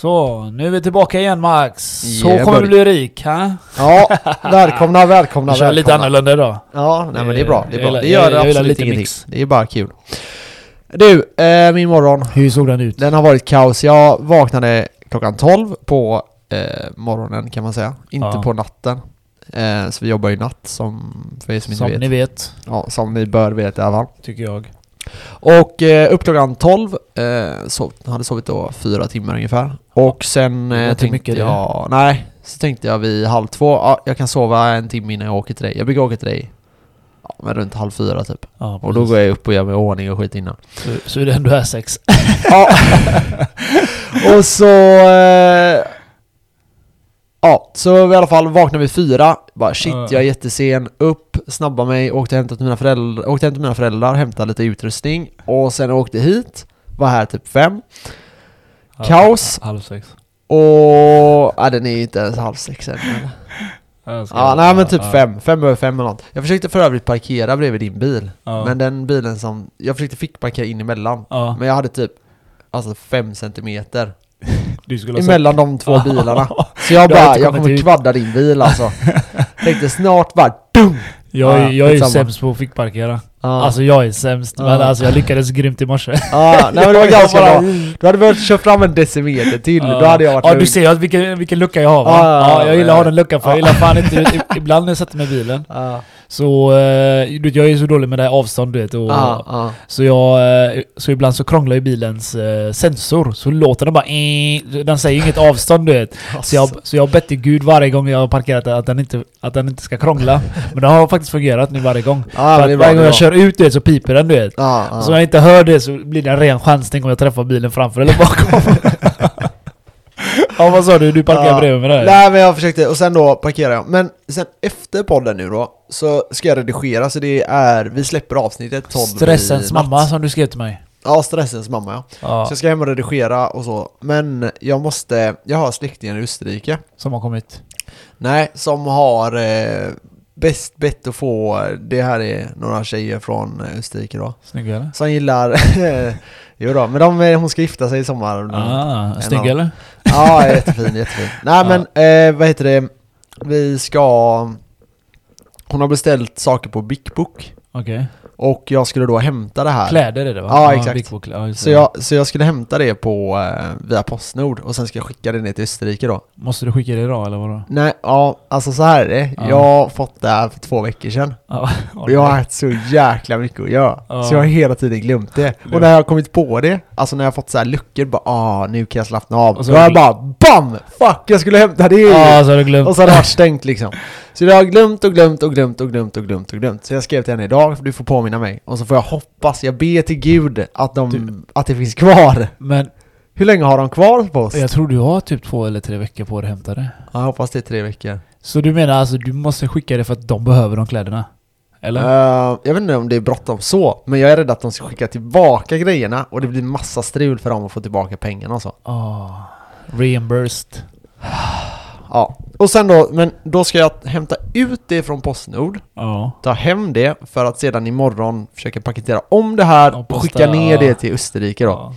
Så, nu är vi tillbaka igen Max. Så Yeah, kommer du bli rik, ha? Ja, välkomna, välkomna, Jag kör lite annorlunda idag. Ja, nej men det är bra. Det, är bra. det gör jag- jag absolut lite ingenting. mix. Det är bara kul. Du, eh, min morgon. Hur såg den ut? Den har varit kaos. Jag vaknade klockan 12 på eh, morgonen kan man säga. Inte Ja. på natten. Eh, så vi jobbar ju natt som, för er som inte Som vet. ni vet, Ja, som ni bör veta i alla fall. tycker jag. Och eh, upp klockan 12, eh, sov, hade sovit då fyra timmar ungefär. Och sen Det eh, tänkte mycket det. jag, nej, så tänkte jag vid halv två, ja, jag kan sova en timme innan jag åker till dig. Jag brukar åka till dig ja, men runt halv fyra typ. Ja, Och då går jag upp och gör mig ordning och skit innan. Så, så är det ändå är sex. Ja. och så... Eh, ja, så i alla fall vaknade vi fyra. Bara shit, Ja. jag är jättesen. Upp, snabba mig, åkte hem till mina föräldrar, åkte hem till mina föräldrar, hämtade lite utrustning. Och sen åkte hit. Var här typ fem. Kaos. Halv sex. Och... Ja, den är ju inte ens halv sex än. Ja, nej men typ ja, fem. Fem över fem eller något. Jag försökte för övrigt parkera bredvid din bil. Ja. Men den bilen som... Jag försökte fick parkera in emellan. Ja, Men jag hade typ... Alltså fem centimeter emellan de två bilarna. Så jag bara, jag kommer kvadda din bil alltså. Tänkte snart bara DUM! Jag, är- Ja, jag är ju sämst på att fickparkera. Ja, Alltså jag är sämst, men Ja. alltså jag lyckades grymt i morse. ja nej men det var ganska bra. Du hade behövt köra fram en decimeter till, då hade jag varit Ja lugn. du ser ju vilken, vilken lucka jag har va? Ja, jag gillar att ha den luckan för jag gillar fan inte... Ibland när jag sätter mig i bilen så... Eh, du vet, jag är så dålig med det här avstånd du vet och, ja, ja. Så jag... Eh, så ibland så krånglar ju bilens eh, sensor så låter den bara eh, Den säger inget avstånd du vet så jag, så jag har bett till gud varje gång jag har parkerat att den inte, att den inte ska krångla Men det har faktiskt fungerat nu varje gång Ja, För att varje gång jag kör ut du vet så piper den du vet Ja, ja. Så när jag inte hör det så blir det en ren chansning om jag träffar bilen framför eller bakom. ja vad sa du? Du parkerar Ja. bredvid mig där? Nej men jag försökte, och sen då parkerade jag. Men sen efter podden nu då, så ska jag redigera så det är, vi släpper avsnittet 12 Stressens mamma som du skrev till mig. Ja, stressens mamma ja. Ja, Så jag ska hem och redigera och så. Men jag måste, jag har släktingar i Österrike. som har kommit. Nej, som har eh, bäst bett att få, det här är några tjejer från eh, Österrike då. Snygga eller? Som gillar, jo då, men de, eh, hon ska gifta sig i sommar. Ah, En snygg av- eller? Ja, jättefin, jättefin. Nej men, eh, vad heter det, vi ska, hon har beställt saker på Big Book. Okej. Och jag skulle då hämta det här. Kläder är det va? Ja, exakt. Ja, just Så jag, så jag skulle hämta det på, eh, via Postnord och sen ska jag skicka det ner till Österrike då. Måste du skicka det idag eller vadå? Nej, ja, alltså så här är det. Ja. Jag har fått det här för två veckor sedan. Ja, Och jag har haft så jäkla mycket att göra. Ja. Så jag har hela tiden glömt det. Och när jag har kommit på det, alltså när jag har fått så här luckor, bara ah, nu kan jag slappna av. Och så då har jag bara BAM! Fuck, jag skulle hämta det! Ja, så har du glömt. Och så har det varit stängt liksom. Så jag har glömt och glömt och glömt och glömt och glömt och glömt. Så jag skrev till henne idag, för du får påminna mig. Och så får jag hoppas, jag ber till gud att, de, Du- att det finns kvar. Men Hur länge har de kvar på oss? jag tror du har typ två eller tre veckor på dig att hämta det. Ja, jag hoppas det är tre veckor. Så du menar alltså du måste skicka det för att de behöver de kläderna? Eller? Eh, jag vet inte om det är bråttom så, men jag är rädd att de ska skicka tillbaka grejerna och det blir massa strul för dem att få tillbaka pengarna och så. Ah, reimbursed. Ja, och sen då, men då ska jag hämta ut det från Postnord, Ja. ta hem det för att sedan imorgon försöka paketera om det här och posta, skicka ner det till Österrike då. Ja.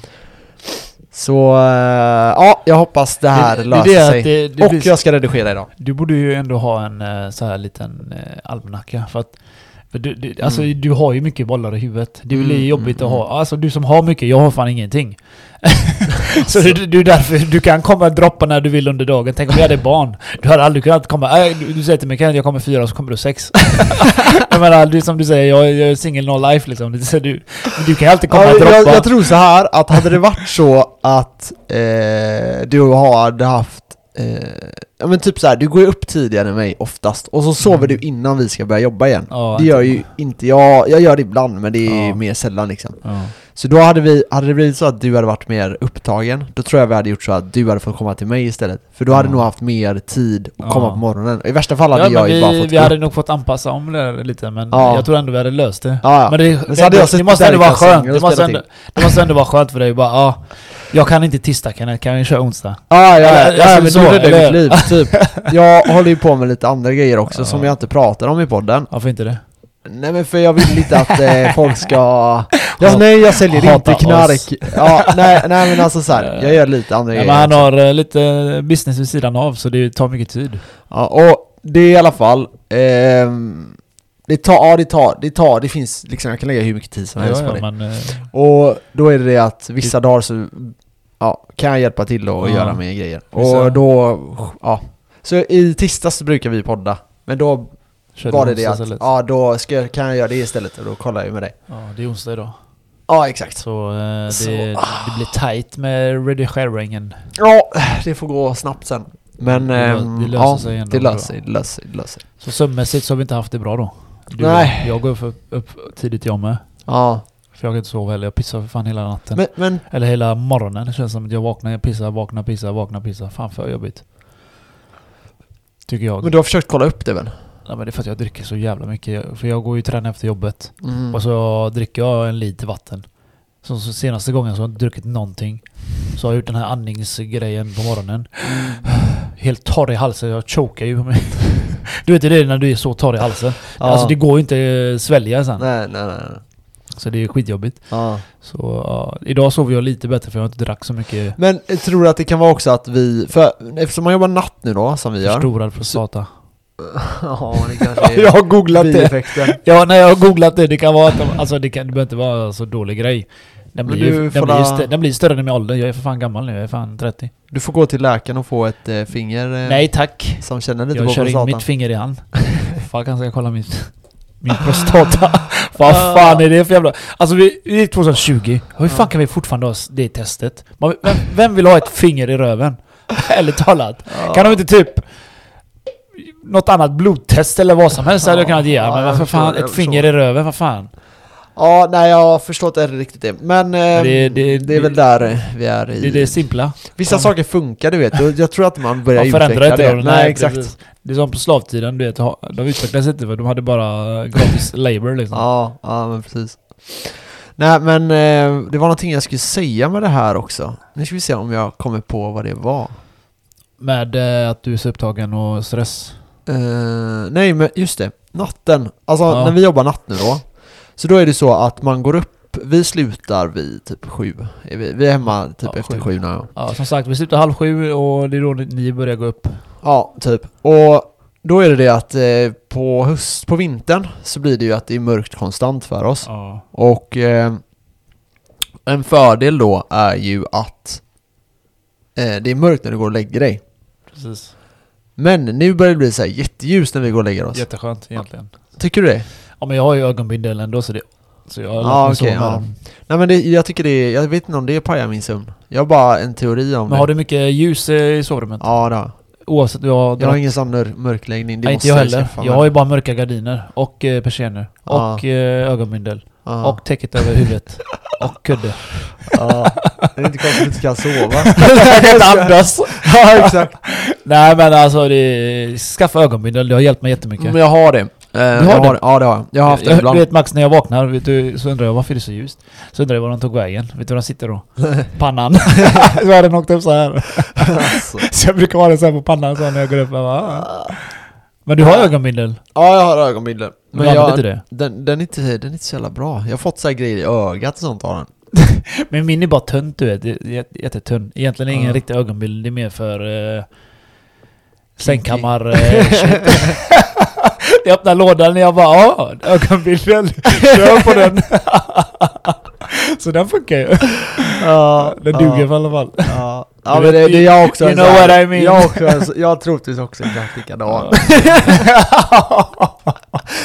Så eh, ja, jag hoppas det här Det- det löser det att sig. det- det och jag ska redigera idag. Du borde ju ändå ha en eh, så här liten eh, almanacka för att för du, du, alltså, Mm. du har ju mycket bollar i huvudet. Det blir Mm, jobbigt mm, att ha. Alltså du som har mycket, jag har fan ingenting. så det är därför du kan komma och droppa när du vill under dagen. Tänk om jag hade barn. Du hade aldrig kunnat komma... Äh, du, du säger till mig Kenneth, jag kommer fyra och så kommer du sex. jag menar, du, som du säger, jag, jag är single no life liksom. Så du, du kan ju alltid komma Ja, och droppa. jag, jag tror så här att hade det varit så att eh, du hade haft eh, Ja men typ så här, du går ju upp tidigare än mig oftast och så sover Mm. du innan vi ska börja jobba igen. Ja, det gör ju inte jag, jag gör det ibland men det är mer sällan liksom. Ja. Så då hade vi, hade det blivit så att du hade varit mer upptagen, då tror jag vi hade gjort så att du hade fått komma till mig istället. För då hade du Ja. nog haft mer tid att Ja. komma på morgonen. I värsta fall hade Ja, jag ju bara vi, fått vi hade nog fått anpassa om det lite men Ja. jag tror ändå vi hade löst det. Ja, ja. Men det, Men så hade det, jag det måste ändå vara skönt. Det måste, ändå, det måste ändå vara skönt för dig bara ah, Jag kan inte tisdag Kenneth, kan vi köra onsdag? Ja, ja, ja, ja, alltså men så, du räddade mitt liv, typ. Jag håller ju på med lite andra grejer också Ja. som jag inte pratar om i podden. Varför inte det? Nej men för jag vill inte att eh, folk ska... Ja, nej jag säljer Hata inte knark. oss. Ja, nej, nej men alltså så här, jag gör lite andra grejer. men han har eh, lite business vid sidan av så det tar mycket tid. Ja, och det är i alla fall... ehm, det tar, ja det tar, det tar, det finns liksom, jag kan lägga hur mycket tid som helst Ja, på ja, det. men, eh, Och då är det det att vissa dagar så ja, kan jag hjälpa till och Ja. göra med grejer. Och då, ja. Så i tisdags brukar vi podda. Men då kör var det det att, istället. ja då ska, jag- kan jag göra det istället och då kollar jag med dig. Ja, det är onsdag idag. Ja exakt. Så, eh, det, Så, det blir tight med redigeringen. Ja, det får gå snabbt sen. Men Det ehm, det löser ja, sig ändå det löser sig, det löser sig, det löser sig. Så sömnmässigt så har vi inte haft det bra då. Du, Nej. Jag går upp, upp tidigt jag med. Ja, För jag kan inte sova heller. Jag pissar för fan hela natten. men, men Eller hela morgonen. Det känns som att jag vaknar, jag pissar, vaknar, pissar, vaknar, pissar. Fan för jobbigt. Tycker jag. Men du har försökt kolla upp det väl? Ja, men det är för att jag dricker så jävla mycket. För jag går ju träna efter jobbet. Mm. Och så dricker jag en liter vatten. Så, så senaste gången så har jag inte druckit någonting. Så har jag gjort den här andningsgrejen på morgonen. Helt torr i halsen, jag chokar ju. Du vet det är när du är så torr i halsen. Ja. Alltså det går ju inte att svälja sen. Nej, nej, nej. Så det är skitjobbigt. Ja. Så ja, idag sover jag lite bättre för jag inte drack så mycket Men jag tror att det kan vara också att vi, för eftersom man jobbar natt nu då, som vi gör. förstorad prostata. Ja, det kanske är jag har googlat det. Ja, när jag har googlat det, det kan vara att de, alltså det, kan, det behöver inte vara så dålig grej. Den blir, ju, den, blir stö, den blir större än min ålder. Jag är för fan gammal nu, jag är fan 30. Du får gå till läkaren och få ett eh, finger eh, Nej tack. som känner lite Jag på kör in mitt finger i han. Fan kan jag kolla mitt, min prostata. Vad fan är det för jävla... Alltså vi, vi är 2020. Hur fan kan vi fortfarande ha det testet? Man- Vem, vem vill ha ett finger i röven? Ärligt talat. Ja. Kan de inte typ... Något annat blodtest eller vad som helst hade jag Ja, kunnat ge. ja, Men varför förstår, fan ett finger i röven? Vad fan? Ja, nej jag har förstått det riktigt det. Men det- det, det- är väl där vi är i. Det är simpla. Vissa Ja. saker funkar du vet, jag tror att man börjar Man förändrar utveckla inte det. det. Nej, exakt. precis. Det är som på slavtiden, du vet. De utvecklades inte för de hade bara gratis labor liksom. Ja, ja men precis. Nej men eh, det var någonting jag skulle säga med det här också. Nu ska vi se om jag kommer på vad det var. Med eh, att du är så upptagen och stress. Eh, nej men just det, natten. Alltså Ja. när vi jobbar natt nu då. Så då är det så att man går upp, vi slutar vid typ sju. Vi, vi är hemma typ Ja, efter sju. sju nu. Ja, som sagt, vi slutar halv sju och det är då ni börjar gå upp. Ja, typ. Och då är det det att eh, på höst, på vintern så blir det ju att det är mörkt konstant för oss. Ja. Och eh, en fördel då är ju att eh, det är mörkt när du går och lägger dig. Precis. Men nu börjar det bli så här jätteljust när vi går och lägger oss. Jätteskönt egentligen. Tycker du det? Ja men jag har ju ögonbindel ändå så det... Så jag har sova med ja. dem. Nej men det, jag tycker det är, jag vet inte om det pajar min sömn. Jag har bara en teori om Men det. har du mycket ljus eh, i sovrummet? Ja det jag. Oavsett, jag har Jag har ingen sån mör- mörkläggning, det Nej, måste inte jag heller. Jag mig. har ju bara mörka gardiner och eh, persienner. Och eh, ögonbindel. Ja. Och täcket över huvudet. och kudde. ja. Det är inte konstigt att du inte kan sova. Jag kan inte andas. ja exakt. Nej men alltså det... Skaffa ögonbindel, det har hjälpt mig jättemycket. Men jag har det. Eh, jag har har det? det? Ja det har jag. Jag har haft det jag, ibland. Du vet Max, när jag vaknar vet du, så undrar jag varför är det så ljust? Så undrar jag var de tog vägen. Vet du var de sitter då? Pannan. så har den åkt upp så här. Alltså. Så jag brukar ha den så här på pannan så när jag går upp. Jag bara, ah. Men du har ögonbindel? Ja jag har ögonbindel. Men du använder inte det? Den, den, är inte, den är inte så jävla bra. Jag har fått så här grejer i ögat och sånt av den. Men min är bara tunt du vet. Jättetunn. Egentligen är det ingen Ja. riktig ögonbild. Det är mer för eh, sängkammar... Eh, shit. jag öppnar lådan och jag bara ja, ögonbilden. Kör på den. Så den funkar ju. Ja, Den duger i alla fall. Ja, ja men det, det är jag också you know här- what I mean. Jag, också, jag troligtvis också exakt likadan.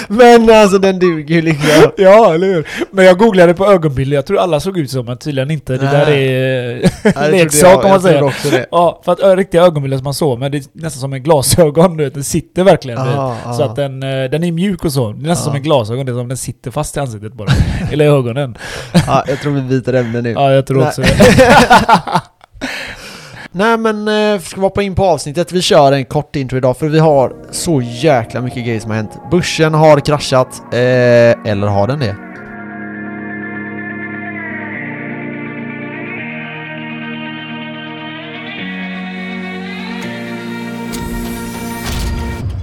men alltså den duger ju liksom. Ja, eller hur? Men jag googlade på ögonbilder, jag tror alla såg ut så men tydligen inte. Det där är leksak om man säger. Ja, för att riktiga ögonbilder som man såg, men det är nästan som en glasögon, du vet, den sitter verkligen. vet. Aha, Så att den, eh, den är mjuk och så. Det är nästan Ja. som en glasögon, det är som den sitter fast i ansiktet bara. Eller i ögonen. Ja, jag tror vi byter ämne nu. Ja, jag tror också det. Nej men, eh, ska vi hoppa in på avsnittet? Vi kör en kort intro idag för vi har så jäkla mycket grejer som har hänt. Börsen har kraschat, eh, eller har den det?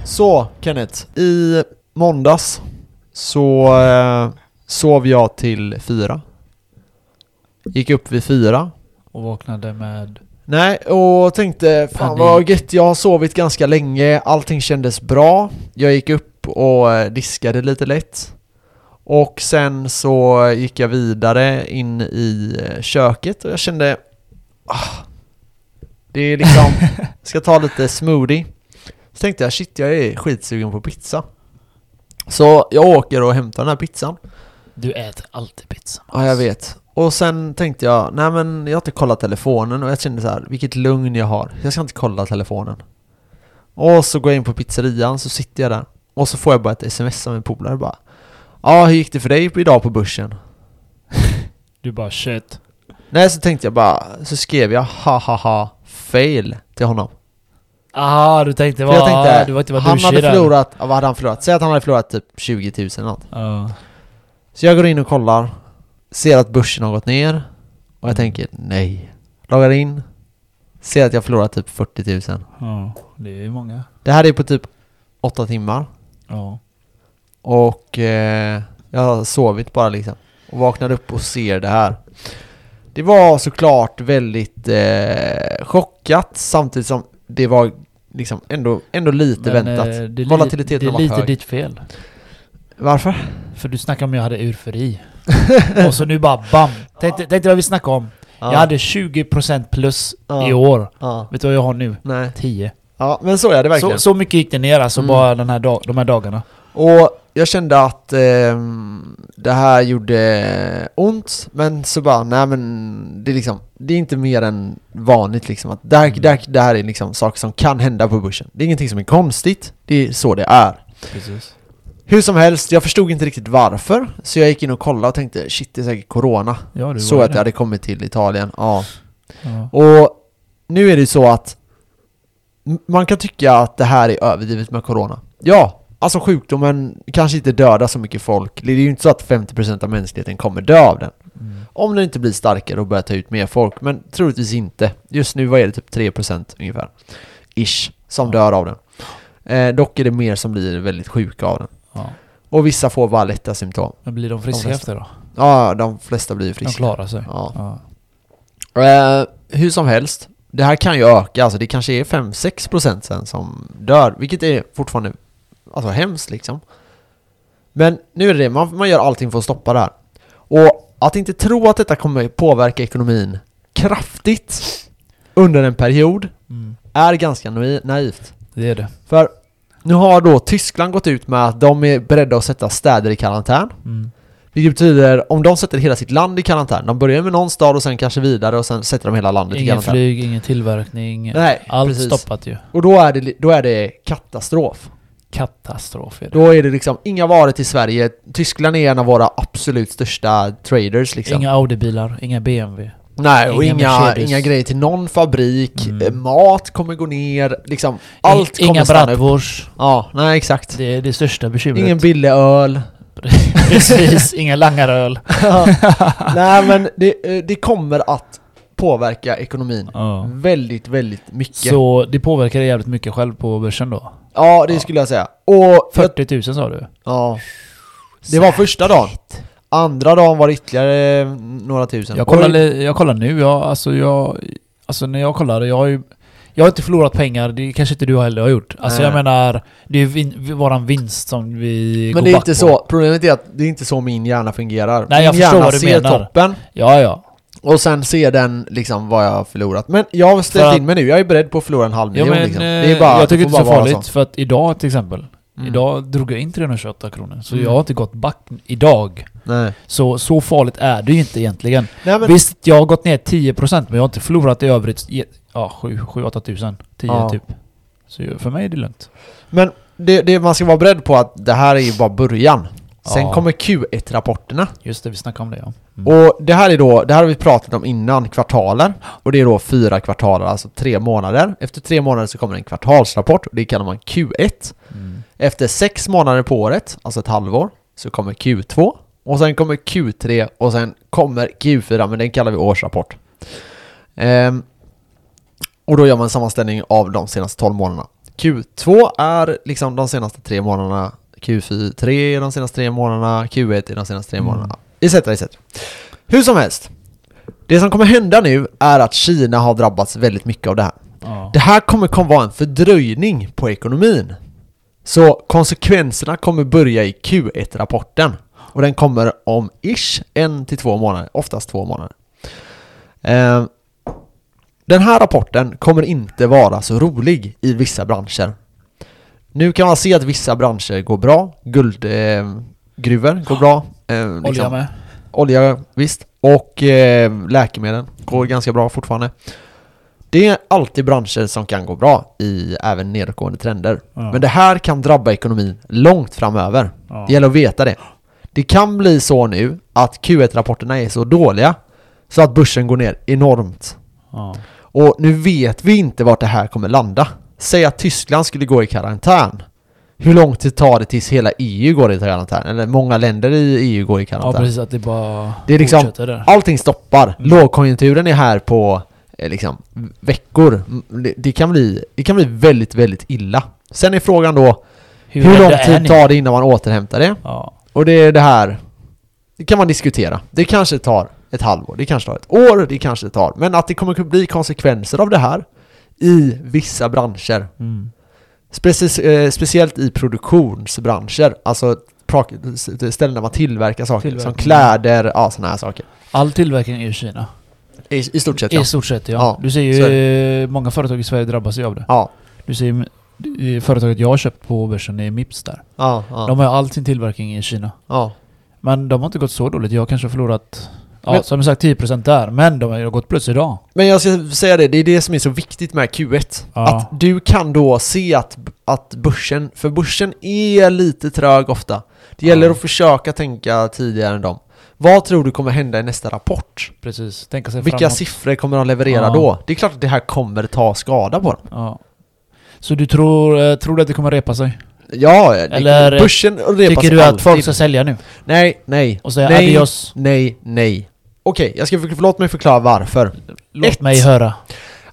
Så Kenneth, i måndags så eh, sov jag till fyra. Gick upp vid fyra. Och vaknade med... Nej, och tänkte fan Panik. vad gött, jag har sovit ganska länge, allting kändes bra. Jag gick upp och eh, diskade lite lätt. Och sen så gick jag vidare in i eh, köket och jag kände... Ah, det är liksom... ska ta lite smoothie. Så tänkte jag shit, jag är skitsugen på pizza. Så jag åker och hämtar den här pizzan. Du äter alltid pizza. Ja, jag vet. Och sen tänkte jag, nej men jag har inte kollat telefonen och jag kände så här, vilket lugn jag har. Jag ska inte kolla telefonen. Och så går jag in på pizzerian, så sitter jag där. Och så får jag bara ett sms av en polare bara. Ja, hur gick det för dig idag på börsen? Du bara shit. Nej, så tänkte jag bara, så skrev jag ha ha ha fail till honom. Ah, du tänkte vad... jag tänkte, du var inte vad han hade förlorat, ja, vad hade han förlorat? Säg att han hade förlorat typ 20 000 eller något. Ja. Så jag går in och kollar, ser att börsen har gått ner och jag tänker nej. Loggar in, ser att jag förlorat typ 40 000. ja, det är många. Det här är på typ 8 timmar Ja. och eh, jag har sovit bara liksom. Och vaknade upp och ser det här. Det var såklart väldigt eh, chockat samtidigt som det var liksom ändå, ändå lite Men, väntat. eh, det är li- Volatiliteten Det var är lite hög. ditt fel. Varför? För du snackade om jag hade urföri. och så nu bara BAM! Tänkte, tänkte vad vi snackade om. Ja. Jag hade 20% plus Ja. i år. Ja. Vet du vad jag har nu? Nej. 10. Ja, men så är det verkligen. Så, så mycket gick det ner alltså Mm. bara den här dag, de här dagarna. Och jag kände att ehm, det här gjorde ont, men så bara, nej men det är liksom, det är inte mer än vanligt liksom att det här, Mm. det här, det här är liksom saker som kan hända på börsen. Det är ingenting som är konstigt, det är så det är. Precis. Hur som helst, jag förstod inte riktigt varför, så jag gick in och kollade och tänkte shit det är säkert corona. Ja, du Så att det. jag hade kommit till Italien, ja. Ja. Och nu är det ju så att man kan tycka att det här är överdrivet med corona. Ja, alltså sjukdomen kanske inte dödar så mycket folk. Det är ju inte så att 50% av mänskligheten kommer dö av den. Mm. Om den inte blir starkare och börjar ta ut mer folk, men troligtvis inte. Just nu vad är det typ 3% ungefär, ish, som Ja. dör av den. Eh, dock är det mer som blir väldigt sjuka av den. Ja. Och vissa får bara lätta symptom. Men blir de friska De efter då? Ja, de flesta blir ju De friska. klarar sig? Ja. Ja. Eh, hur som helst, det här kan ju öka, alltså det kanske är 5-6% sen som dör, vilket är fortfarande alltså hemskt liksom. Men nu är det det, man, man gör allting för att stoppa det här. Och att inte tro att detta kommer påverka ekonomin kraftigt under en period Mm. är ganska naiv- naivt. Det är det. För nu har då Tyskland gått ut med att de är beredda att sätta städer i karantän. Mm. Vilket betyder, om de sätter hela sitt land i karantän, de börjar med någon stad och sen kanske vidare och sen sätter de hela landet i Ingen karantän. flyg, ingen tillverkning. Nej, Allt precis. stoppat ju. Och då är, det, då är det katastrof. Katastrof är det. Då är det liksom inga varor till Sverige. Tyskland är en av våra absolut största traders liksom. Inga Audi-bilar, inga BMW. Nej, och inga inga, inga grejer till någon fabrik. Mm. Eh, Mat kommer gå ner, liksom allt inga kommer upp. bratwurst. Ja, nej exakt. Det är det största bekymret. Ingen billig öl. Precis, inga langaröl. nej men det, eh, det kommer att påverka ekonomin Ja. väldigt, väldigt mycket. Så det påverkar jävligt mycket själv på börsen då? Ja, det skulle jag säga. Och... jag- 40 000 sa du? Ja. Det var första dagen. Andra dagen var det ytterligare eh, några tusen. Jag kollar, jag kollar nu, jag, alltså jag... Alltså när jag kollar, jag har ju... Jag har inte förlorat pengar, det kanske inte du heller har gjort. Alltså Nej. jag menar, det är vin, våran vinst som vi Men går det är inte på. så, problemet är att det är inte så min hjärna fungerar. Nej, jag min förstår hjärna vad du ser menar. toppen Ja, ja. och sen ser den liksom vad jag har förlorat. Men jag har ställt För in mig nu, jag är beredd på att förlora en halv ja miljon men, liksom. eh, Det är bara, jag tycker det inte så farligt, för att idag till exempel, Mm. idag drog jag in 328 kronor. Så Mm. jag har inte gått back idag. Nej. Så, så farligt är det ju inte egentligen. Nej men, Visst, jag har gått ner 10% men jag har inte förlorat i övrigt, ja 7-8 tusen. 10 Ja. typ. Så för mig är det lugnt. men det, det man ska vara beredd på att det här är ju bara början. Sen Ja. kommer Q1-rapporterna. Just det, vi snackade om det ja. Mm. Och det här är då, det här har vi pratat om innan, kvartaler. Och det är då fyra kvartaler, alltså tre månader. Efter tre månader så kommer en kvartalsrapport och det kallar man Q1. Mm. Efter sex månader på året, alltså ett halvår, så kommer Q2. Och sen kommer Q3 och sen kommer Q4, men den kallar vi årsrapport. Ehm, och då gör man en sammanställning av de senaste 12 månaderna. Q2 är liksom de senaste tre månaderna. Q3 i de senaste tre månaderna, Q1 i de senaste tre Mm. månaderna, etc. etc. Hur som helst. Det som kommer hända nu är att Kina har drabbats väldigt mycket av det här. Ja. Det här kommer komma vara en fördröjning på ekonomin. Så konsekvenserna kommer börja i Q1-rapporten. Och den kommer om ish en till två månader, oftast två månader. Eh, den här rapporten kommer inte vara så rolig i vissa branscher. Nu kan man se att vissa branscher går bra, guldgruvor eh, gruvor går bra. Eh, Olja liksom. med. Olja, visst. Och eh, läkemedel går ganska bra fortfarande. Det är alltid branscher som kan gå bra i även nedåtgående trender. Ja. Men det här kan drabba ekonomin långt framöver. Ja. Det gäller att veta det. Det kan bli så nu att Q1-rapporterna är så dåliga så att börsen går ner enormt. Ja. Och nu vet vi inte vart det här kommer landa. Säg att Tyskland skulle gå i karantän. Hur lång tid tar det tills hela EU går i karantän? Eller många länder i EU går i ja, karantän. precis. Att det bara Det är liksom- fortsätter där. Allting stoppar. Mm. Lågkonjunkturen är här på liksom veckor. Det, det, kan bli, det kan bli väldigt, väldigt illa. Sen är frågan då hur, lång rädda är tid tar det innan man återhämtar det? Ja. Och det är det här Det kan man diskutera. Det kanske tar ett halvår, det kanske tar ett år, det kanske tar Men att det kommer att bli konsekvenser av det här i vissa branscher Mm. Specie- eh, Speciellt i produktionsbranscher Alltså ställen där man tillverkar saker Tillverkning. Som kläder, ja sådana här saker All tillverkning är i Kina. I, i stort sett ja. I stort sett ja. Ja, Du ser ju eh, många företag i Sverige drabbas ju av det. Ja, Du ser ju företaget jag har köpt på börsen är Mips där. ja, ja, De har ju all sin tillverkning i Kina. ja. Men de har inte gått så dåligt. Jag har kanske förlorat, ja Men- som sagt 10% där. Men de har ju gått plus idag. Men jag ska säga det, det är det som är så viktigt med Q1 Ja. Att du kan då se att, att börsen, för börsen är lite trög ofta Det gäller Ja. att försöka tänka tidigare än dem Vad tror du kommer hända i nästa rapport? Precis. Tänka sig Vilka framåt. siffror kommer de leverera Ja. då? Det är klart att det här kommer ta skada på dem Ja. Så du tror, eh, tror du att det kommer repa sig? Ja, Eller börsen repas Tycker du att alltid. folk ska sälja nu? Nej, nej, Och säga nej, adios? nej, nej Okej, jag ska förlåt mig förklara varför Låt Ett. mig höra.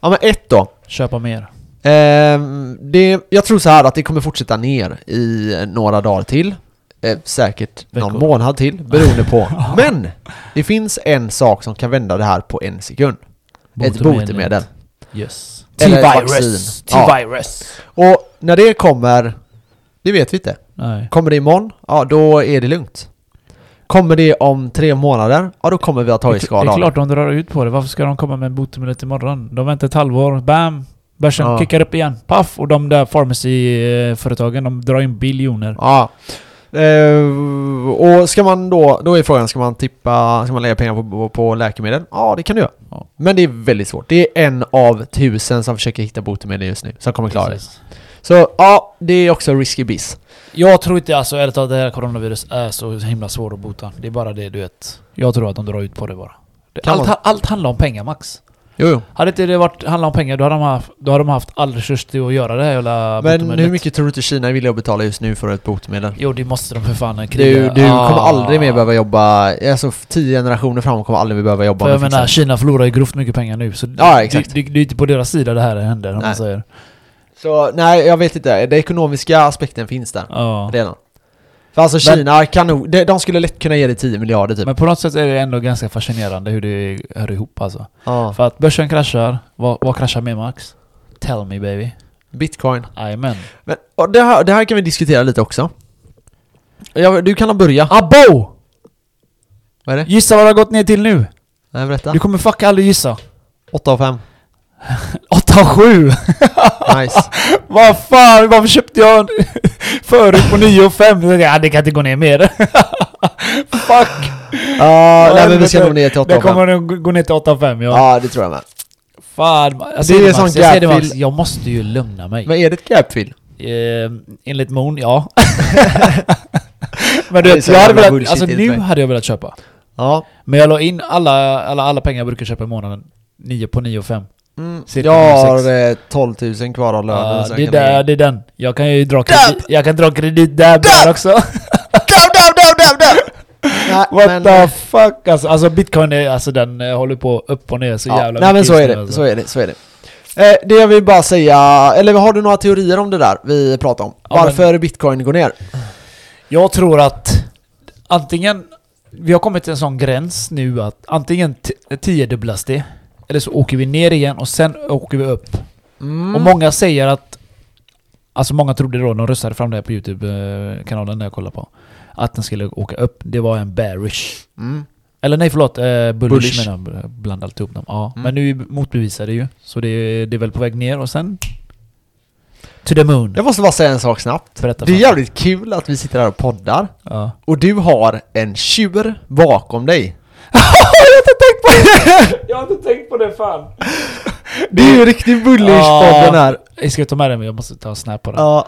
Ja men ett då Köpa mer. Ehm, det, jag tror så här att det kommer fortsätta ner i några dagar till. Eh, säkert någon Veckor. månad till, beroende på. Men! Det finns en sak som kan vända det här på en sekund. Ett botemedel. Yes. T-virus. vaccin. Ja. T-virus. Och när det kommer, det vet vi inte. Nej. Kommer det imorgon, ja då är det lugnt. Kommer det om tre månader, ja då kommer vi ha tagit Det skada är det. klart de drar ut på det. Varför ska de komma med botemedlet imorgon? De väntar ett halvår, bam! Börsen Ja. kickar upp igen. Paff! Och de där pharmacy-företagen, de drar in biljoner. Ja. Eh, och ska man då, då är frågan, ska man tippa, ska man lägga pengar på, på, läkemedel? Ja, det kan du göra. Ja. Men det är väldigt svårt. Det är en av tusen som försöker hitta botemedel just nu, som kommer klara det. Precis. Så ja, det är också risky biz. Jag tror inte alltså ärligt talat det här coronavirus är så himla svårt att bota. Det är bara det du vet. Jag tror att de drar ut på det bara. Det, allt, allt handlar om pengar Max. Jo, jo. Hade inte det varit handlat om pengar då hade de haft, då hade de haft all resurs till att göra det här jävla Men hur mycket tror du inte Kina är villiga att betala just nu för ett botemedel? Jo det måste de för fan Du, kriga. du Ah. kommer aldrig mer behöva jobba, alltså tio generationer framåt kommer aldrig mer behöva jobba För jag menar. Kina förlorar ju grovt mycket pengar nu så Ja, exakt. Det, det, det är inte på deras sida det här händer om Nej. man säger. Så nej, jag vet inte. Den ekonomiska aspekten finns där Ja. redan. För alltså Men- Kina kan nog, de, de skulle lätt kunna ge dig 10 miljarder typ. Men på något sätt är det ändå ganska fascinerande hur det hör ihop alltså. Ja. För att börsen kraschar, vad, vad kraschar med Max? Tell me baby. Bitcoin. Jajamän. Men och det, här, det här kan vi diskutera lite också. Ja, du kan börja. Abo! Vad är det? Gissa vad det har gått ner till nu? Nej, berätta. Du kommer fucka aldrig gissa. 8 av 5. 8 7 Nice. Vad fan, varför köpte jag förut på 9 och 5? Ja, det kan inte gå ner mer. Fuck! Ja, nej men vi ska nog ner till 8 Det av 5. kommer nog gå ner till 8 5 ja. Ja, det tror jag med. Fan, jag Det är det, sån Max, jag, det Max, jag måste ju lugna mig. Men är det ett gapfill? Eh, enligt Moon, ja. Men Det du vet, jag hade velat, alltså nu mig. hade jag velat köpa. Ja. Men jag la in alla, alla, alla pengar jag brukar köpa i månaden. 9 på 9 och 5. Mm. Jag har 06. eh, 12 000 kvar av lönen. Ja, så det, är jag kan- där, det är den. Jag kan ju dra kredit, jag kan dra kredit där, där också. Down, down, down, down, down! Nej, What men, the fuck alltså, alltså bitcoin är, alltså den eh, håller på upp och ner så ja, jävla Nej men mycket så är det, alltså. så är det, så är det. Eh, det jag vill bara säga, eller har du några teorier om det där vi pratade om? Ja, Varför bitcoin går ner? Jag tror att antingen... Vi har kommit till en sån gräns nu att antingen tiodubblas det, eller så åker vi ner igen och sen åker vi upp. Mm. Och många säger att... Alltså många trodde då, de röstade fram det här på YouTube-kanalen där jag kollade på. Att den skulle åka upp. Det var en bearish. Mm. Eller nej förlåt, eh, bullish, Bullish. menar jag. Blandat ihop dem. Ja, Mm. men nu motbevisar det ju. Så det, det är väl på väg ner och sen... To the moon. Jag måste bara säga en sak snabbt. Berätta Det är jävligt kul att vi sitter här och poddar Ja. och du har en tjur bakom dig. Jag har inte tänkt på det! Jag har inte tänkt på det fan! Det är ju riktigt bullish-podden här. Jag ska ta med den men jag måste ta en snap på den. Ja,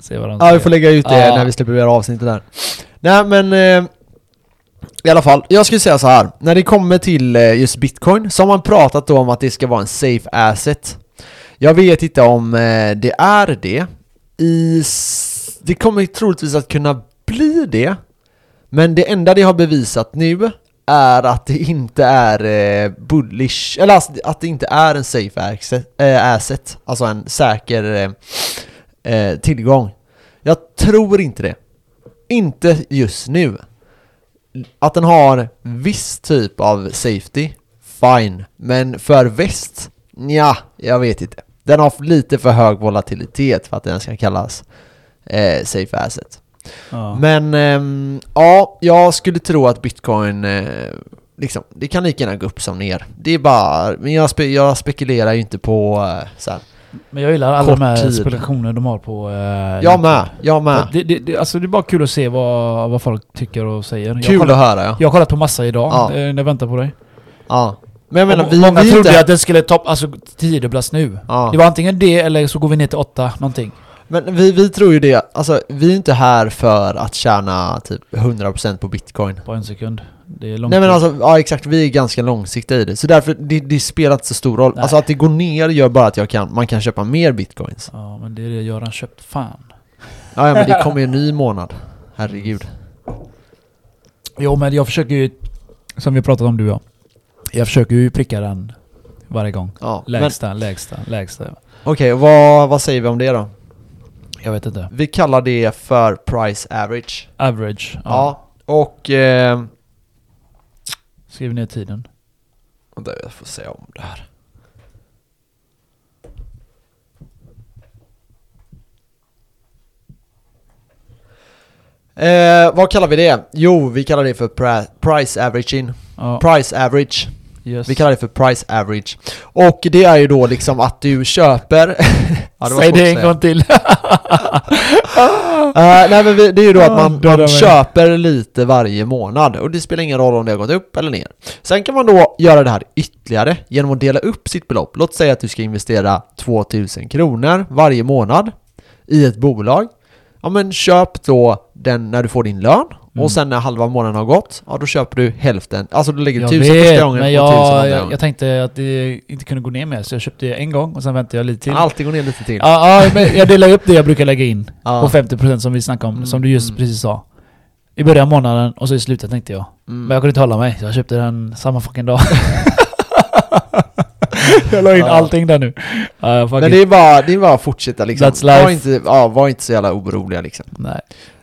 Se vad ja, vi får lägga ut det Ja. när vi släpper göra avsnittet där. Nej men... Eh, I alla fall, jag skulle säga så här. När det kommer till eh, just bitcoin så har man pratat då om att det ska vara en safe asset. Jag vet inte om eh, det är det. I, det kommer troligtvis att kunna bli det. Men det enda det har bevisat nu är att det inte är eh, bullish, eller alltså, att det inte är en safe asset, eh, asset alltså en säker eh, eh, tillgång. Jag tror inte det. Inte just nu. Att den har viss typ av safety, fine. Men för väst, ja, jag vet inte. Den har lite för hög volatilitet för att den ska kallas eh, safe asset. Ja. Men ehm, ja, jag skulle tro att bitcoin eh, liksom, det kan lika gärna gå upp som ner. Det är bara, men jag, spe, jag spekulerar ju inte på eh, så här. Men jag gillar alla de här spekulationer de har på... Uh, Jag med, jag med. Det, det, det, alltså det är bara kul att se vad, vad folk tycker och säger. Kul kollat, att höra ja. Jag har kollat på massa idag Ja. eh, när jag väntar på dig. ja. Men jag menar, Och vi, många vi trodde inte... att den skulle topp, alltså tiodubblas nu. ja. Det var antingen det eller så går vi ner till åtta, någonting. Men vi, vi tror ju det, alltså vi är inte här för att tjäna typ 100% på bitcoin. På en sekund. Det är långt Nej men alltså, ja exakt, vi är ganska långsiktiga i det. Så därför, det, det spelar inte så stor roll. Nej. Alltså att det går ner gör bara att jag kan, man kan köpa mer bitcoins. Ja men det är det Göran köpt. Fan. Ja, ja men det kommer ju en ny månad. Herregud. Jo men jag försöker ju, som vi pratat om du och jag. Jag försöker ju pricka den varje gång. Ja, men Lägsta, lägsta, lägsta. okej, vad, vad säger vi om det då? Jag vet inte. Vi kallar det för price average. Average. Ja. Ja, och... Eh, Skriv ner tiden. vänta, jag får se om det här. Eh, vad kallar vi det? Jo, vi kallar det för pri- price averaging. Ja. Price average. Yes. Vi kallar det för price average. Och det är ju då liksom att du köper... Ja, det Säg det en gång till. Eh, nej men vi, det är ju då att man, man köper lite varje månad och det spelar ingen roll om det har gått upp eller ner. Sen kan man då göra det här ytterligare genom att dela upp sitt belopp. Låt säga att du ska investera 2000 kronor varje månad i ett bolag. Ja men köp då den när du får din lön Mm. och sen när halva månaden har gått, ja då köper du hälften. Alltså du lägger Jag tusen vet, första gången men och tusen jag, andra jag, gången. jag tänkte att det inte kunde gå ner mer så jag köpte en gång och sen väntade jag lite till. Alltid går ner lite till. Ja, ja, men jag delar upp det jag brukar lägga in Ja. på 50% som vi snackade om, Mm, som du just mm. precis sa. I början av månaden och så i slutet tänkte jag. Mm. Men jag kunde inte hålla mig, så jag köpte den samma fucking dag. jag la in Ja. allting där nu. Fuck Men det är bara, det är bara att fortsätta liksom. Var inte, ja, var inte så jävla oroliga liksom. Nej.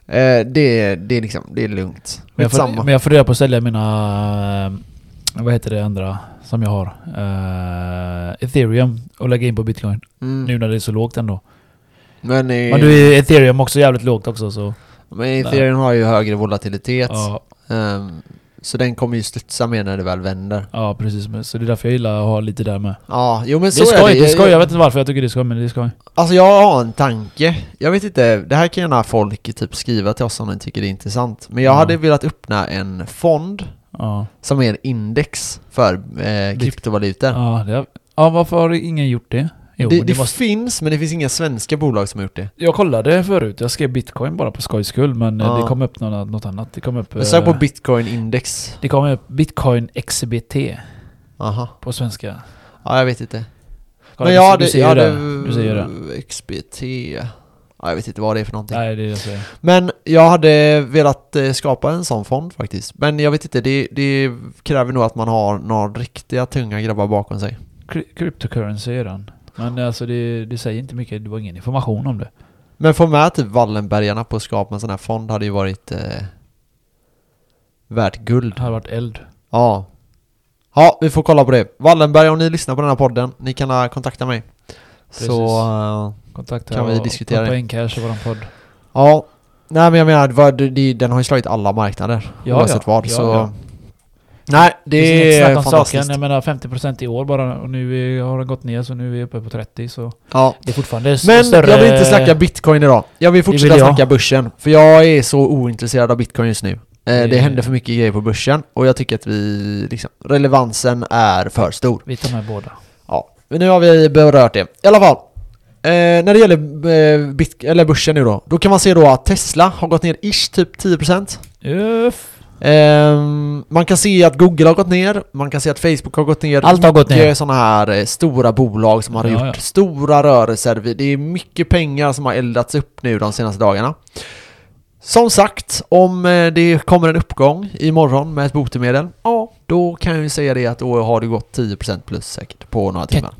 Eh, det, det är liksom, det är lugnt. Men jag, får, men jag funderar på att sälja mina... eh, Vad heter det andra som jag har? Eh, ethereum och lägga in på bitcoin. Mm. Nu när det är så lågt ändå. Men, eh, Men nu är ethereum också jävligt lågt också så... men ethereum har ju högre volatilitet. Ja, Ehm, så den kommer ju studsa mer när det väl vänder. ja precis. Så det är därför jag gillar att ha lite där med. Ja, jo men Det så är är skoj, det. det är skoj. Jag vet inte varför jag tycker det är skoj men det är skoj. Alltså jag har en tanke. Jag vet inte, det här kan gärna folk typ skriva till oss om de tycker det är intressant. Men jag Ja. hade velat öppna en fond Ja. som är en index för eh, kryptovalutor. Ja, det, ja, varför har ingen gjort det? Jo, det det det måste, finns, men det finns inga svenska bolag som har gjort det. jag kollade förut, jag skrev bitcoin bara på skojs skull men eh, Ja. det kom upp något, något annat. Det kom upp... Men sök på eh, bitcoin index. det kom upp bitcoin XBT Aha. på svenska. Ja, jag vet inte. Kolla, men du- jag du hade, ser jag ju hade det. Du ser ju det. XBT. Ja, jag vet inte vad det är för någonting. Nej, det är det jag säger. Men jag hade velat eh, skapa en sån fond faktiskt. Men jag vet inte, det, det kräver nog att man har några riktiga tunga grabbar bakom sig. Cry- Cryptocurrency är den. Men alltså det, det säger inte mycket, det var ingen information om det. Men få med typ Wallenbergarna på att skapa en sån här fond hade ju varit eh, värt guld. Det hade varit eld. Ja. Ja, vi får kolla på det. Wallenberg, om ni lyssnar på den här podden, ni kan eh, kontakta mig. Precis. Så, eh, Kontakta Kan vi diskutera det? I våran podd. ja. Nej men jag menar, den har ju slagit alla marknader. Ja, oavsett ja. vad. Ja, så... ja. Nej, Det det är är om saken. fantastiskt. Jag menar 50% i år bara och nu är, har den gått ner så nu är vi uppe på 30 så Ja. det är fortfarande Men större... jag vill inte snacka bitcoin idag. Jag vill fortsätta vill jag. snacka börsen. För jag är så ointresserad av bitcoin just nu. Eh, Det Det- händer för mycket grejer på börsen och jag tycker att vi, liksom, relevansen är för stor. Vi tar med båda. Ja, men nu har vi berört det. I alla fall. Eh, när det gäller eh, bit- eller börsen nu då, då kan man se då att Tesla har gått ner ish typ 10%. Uff. Ehm, man kan se att Google har gått ner, man kan se att Facebook har gått ner. Allt har gått ner. Mycket sådana här eh, stora bolag som har Ja, gjort ja. stora rörelser. Det är mycket pengar som har eldats upp nu de senaste dagarna. Som sagt, om eh, det kommer en uppgång imorgon med ett botemedel, ja, då kan jag ju säga det att då har det gått 10% plus säkert på några timmar.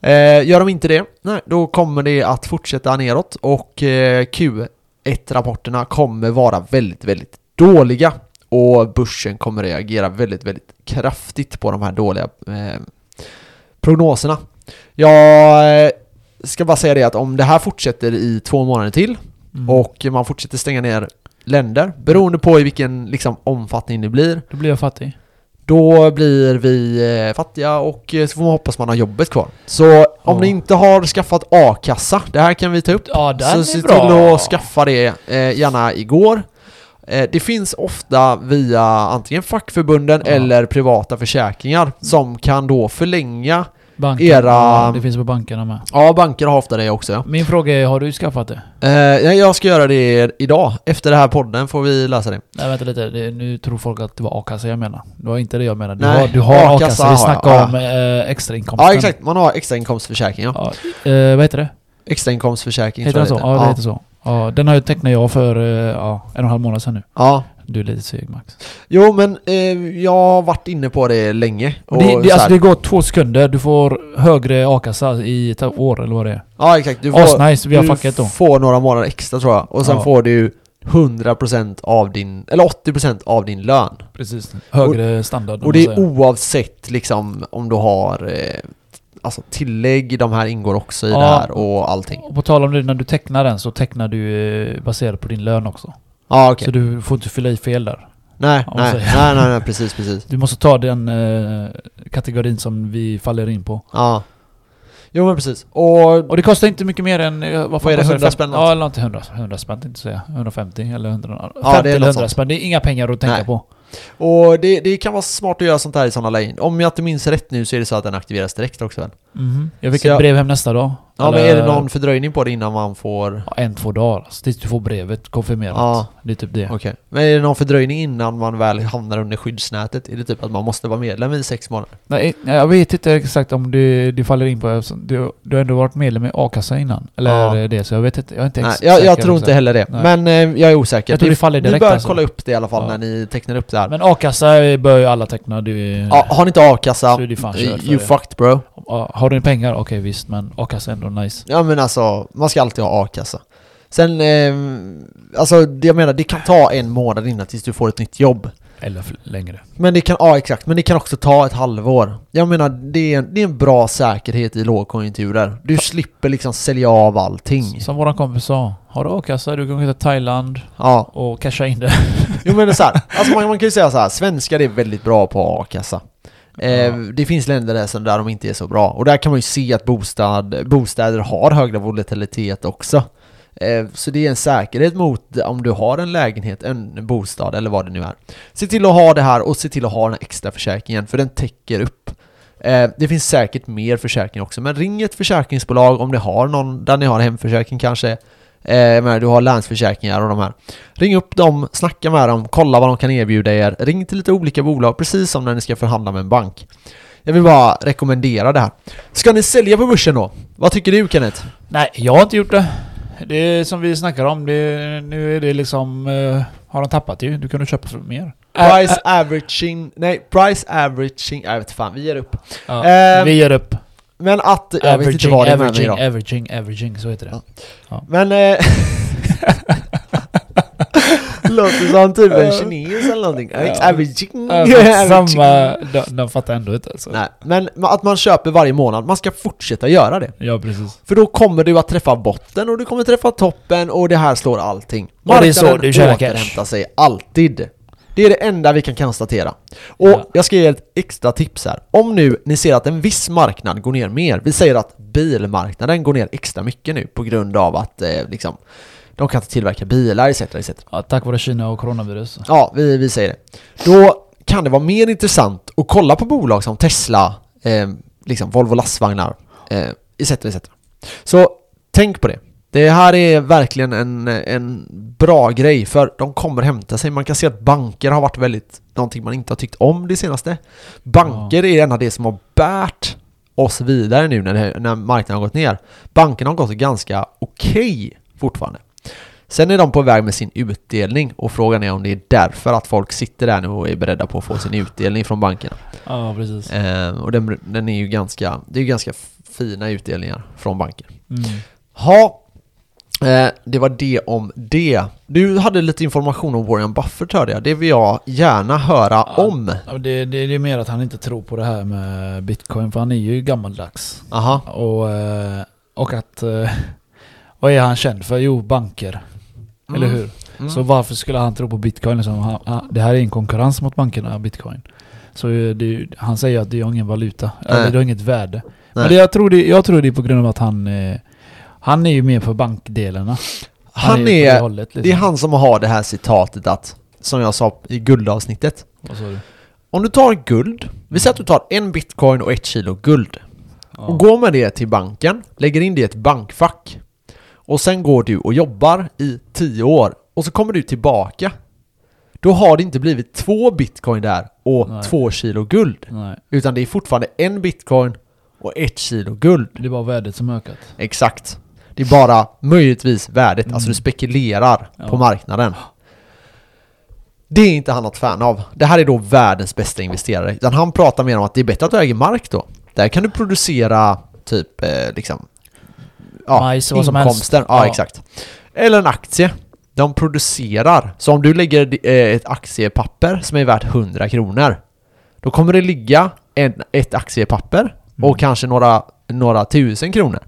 Eh, gör de inte det, nej, då kommer det att fortsätta neråt och eh, Q1-rapporterna kommer vara väldigt, väldigt dåliga och börsen kommer reagera väldigt, väldigt kraftigt på de här dåliga eh, prognoserna. Jag eh, ska bara säga det att om det här fortsätter i två månader till Mm. och man fortsätter stänga ner länder, beroende på i vilken liksom, omfattning det blir, Då blir jag fattig. då blir vi eh, fattiga och eh, så får man hoppas man har jobbet kvar. Så om ni inte har skaffat a-kassa, det här kan vi ta upp. Ja, den så är se till att skaffa det eh, gärna igår. Eh, det finns ofta via antingen fackförbunden Ja. eller privata försäkringar som kan då förlänga. Banken, era- ja, det finns på bankerna med. Ja, banker har ofta det också. Ja. Min fråga är, har du skaffat det? Eh, jag ska göra det idag. Efter den här podden får vi läsa det. Nej vänta lite, det, nu tror folk att det var a-kassa jag menar. Det var inte det jag menar. Du Nej, har, du har a-kassa vi snackar ja. om eh, extrainkomsten. Ja, exakt. Man har extrainkomstförsäkring. Ja. Ja, eh, vad heter det? Extrainkomstförsäkring Heter tror jag så? Ja, det heter så. Ja, den har jag tecknat jag för eh, ja, en och en halv månad sedan nu. Ja, Du är lite seg Max. Jo men eh, jag har varit inne på det länge. Och Det, det, så alltså det går två sekunder, du får högre a-kassa i ett år eller vad det är. Ja exakt, du får, Asnice, vi har fuckat då. får några månader extra tror jag. Och sen Ja. får du 100% av din, eller 80% av din lön. Precis. Högre standard. om Och det är oavsett liksom om du har eh, Alltså tillägg, de här ingår också i Ja. det här och allting. Och på tal om det, när du tecknar den så tecknar du eh, baserat på din lön också. Ja okej. Så du får inte fylla i fel där. Nej, nej, nej, nej, nej, precis, precis. Du måste ta den eh, kategorin som vi faller in på. Ja. Jo men precis. Och Och det kostar inte mycket mer än... eh, Vad, är det, kostar 100 spänn Ja, eller inte 100, 100 spänn jag säga. 150 eller 100... Ja, 50 det är eller något 100 sånt. spänn. Det är inga pengar att tänka Nej. på. Och det, det kan vara smart att göra sånt här i sådana lägen. Om jag inte minns rätt nu så är det så att den aktiveras direkt också väl? Mhm. Jag fick Så ett jag- brev hem nästa dag. Ja Eller- men är det någon fördröjning på det innan man får... Ja, en, två dagar. alltså, Tills du får brevet konfirmerat. Ja. Det är typ det. Okej. Men är det någon fördröjning innan man väl hamnar under skyddsnätet? Är det typ att man måste vara medlem i sex månader? Nej, jag vet inte exakt om det, det faller in på... eftersom Du, du har ändå varit medlem i a-kassa innan. Eller Ja. det, så jag vet inte. Jag är inte Nej, jag, jag tror inte heller det. Nej. Men eh, jag är osäker. Jag tror Ni- det faller Ni direkt bör alltså. kolla upp det i alla fall Ja. när ni tecknar upp det här. Men a-kassa bör ju alla teckna. Du, ja, har ni inte a-kassa, för you det. fucked bro. Har du pengar? Okej visst, men a-kassa är ändå nice. Ja men alltså, man ska alltid ha a-kassa. Sen, eh, alltså det jag menar, det kan ta en månad innan tills du får ett nytt jobb. Eller längre. Men det kan, ja exakt, men det kan också ta ett halvår. Jag menar, det är, en- det är en bra säkerhet i lågkonjunkturer. Du slipper liksom sälja av allting. Som våran kompis sa. Har du a-kassa, du kan gå till Thailand Ja, och casha in det. jo men det är så här, alltså man, man kan ju säga så här, svenskar är väldigt bra på a-kassa. Eh. Det finns länder där, där de inte är så bra. Och där kan man ju se att bostad, bostäder har högre volatilitet också. Eh, Så det är en säkerhet mot om du har en lägenhet, en bostad eller vad det nu är. Se till att ha det här och se till att ha den här extra försäkringen för den täcker upp. Eh, Det finns säkert mer försäkring också, men ring ett försäkringsbolag om ni har någon, där ni har hemförsäkring kanske. Eh, menar, du har länsförsäkringar och de här. Ring upp dem, snacka med dem, kolla vad de kan erbjuda er. Ring till lite olika bolag, precis som när ni ska förhandla med en bank. Jag vill bara rekommendera det här. Ska ni sälja på börsen då? Vad tycker du Kenneth? Nej, jag har inte gjort det. Det är som vi snackar om. Det, nu är det liksom... eh, har de tappat ju? Du kunde köpa för mer. Price Ä- ä- averaging, nej, price averaging, jag vet fan, vi ger upp. ja, Ehm, vi ger upp. Men att, jag vet inte Averaging, vad det är med mig averaging, idag. averaging, averaging, så heter det. Ja. Men... Eh, låter som typ en kines eller någonting. Ja. Averaging. Äh, Samma, de, de fattar ändå inte alltså. Nej, men att man köper varje månad, man ska fortsätta göra det. Ja, precis. För då kommer du att träffa botten och du kommer träffa toppen och det här slår allting. Och det är så Marknaden du tjänar cash. återhämtar sig alltid. Det är det enda vi kan konstatera. Och Ja. jag ska ge ett extra tips här. Om nu ni ser att en viss marknad går ner mer, vi säger att bilmarknaden går ner extra mycket nu på grund av att eh, liksom, de kan inte tillverka bilar etc. etc. Ja, tack vare Kina och coronavirus. Ja, vi, vi säger det. Då kan det vara mer intressant att kolla på bolag som Tesla, eh, liksom Volvo lastvagnar, eh, etc, etc. Så tänk på det. Det här är verkligen en, en bra grej för de kommer hämta sig. Man kan se att banker har varit väldigt någonting man inte har tyckt om det senaste. Banker är en av det som har bärt oss vidare nu när, det, när marknaden har gått ner. Bankerna har gått ganska okej fortfarande. Sen är de på väg med sin utdelning och frågan är om det är därför att folk sitter där nu och är beredda på att få sin utdelning från bankerna. Ja, precis. Eh, och den, den är ju ganska, det är ju ganska fina utdelningar från banker. Mm. Ha, eh, det var det om det. Du hade lite information om Warren Buffett hörde jag. Det vill jag gärna höra Ja. om. Ja, det, det, det är mer att han inte tror på det här med bitcoin, för han är ju gammaldags. Aha. Och, eh, och att... eh, Vad är han känd för? Jo, banker. Eller Mm. hur? Mm. Så varför skulle han tro på bitcoin? Liksom? Han, han, det här är en konkurrens mot bankerna, bitcoin. Så det, han säger att det har ingen valuta, eller det har inget värde. Men Nej. det, jag, tror det, jag tror det är på grund av att han... Eh, han är ju med på bankdelarna. Han på är, det, hållet, liksom. det är han som har det här citatet att, som jag sa i guldavsnittet. Vad sa du? Om du tar guld, vi säger att du tar en bitcoin och ett kilo guld. Ja. Och går med det till banken, lägger in det i ett bankfack. Och sen går du och jobbar i 10 år. Och så kommer du tillbaka. Då har det inte blivit två bitcoin där och Nej. två kilo guld. Nej, Utan det är fortfarande en bitcoin och ett kilo guld. det är bara värdet som ökat. Exakt. Det är bara möjligtvis värdet, alltså Mm. du spekulerar Ja. på marknaden. Det är inte han något fan av. Det här är då världens bästa investerare. Utan han pratar mer om att det är bättre att du äger mark då. Där kan du producera typ eh, liksom ja, Majs, inkomster. Ja, Ja. exakt. Eller en aktie. De producerar. Så om du lägger eh, ett aktiepapper som är värt 100 kronor. Då kommer det ligga en, ett aktiepapper Mm. och kanske några, några tusen kronor.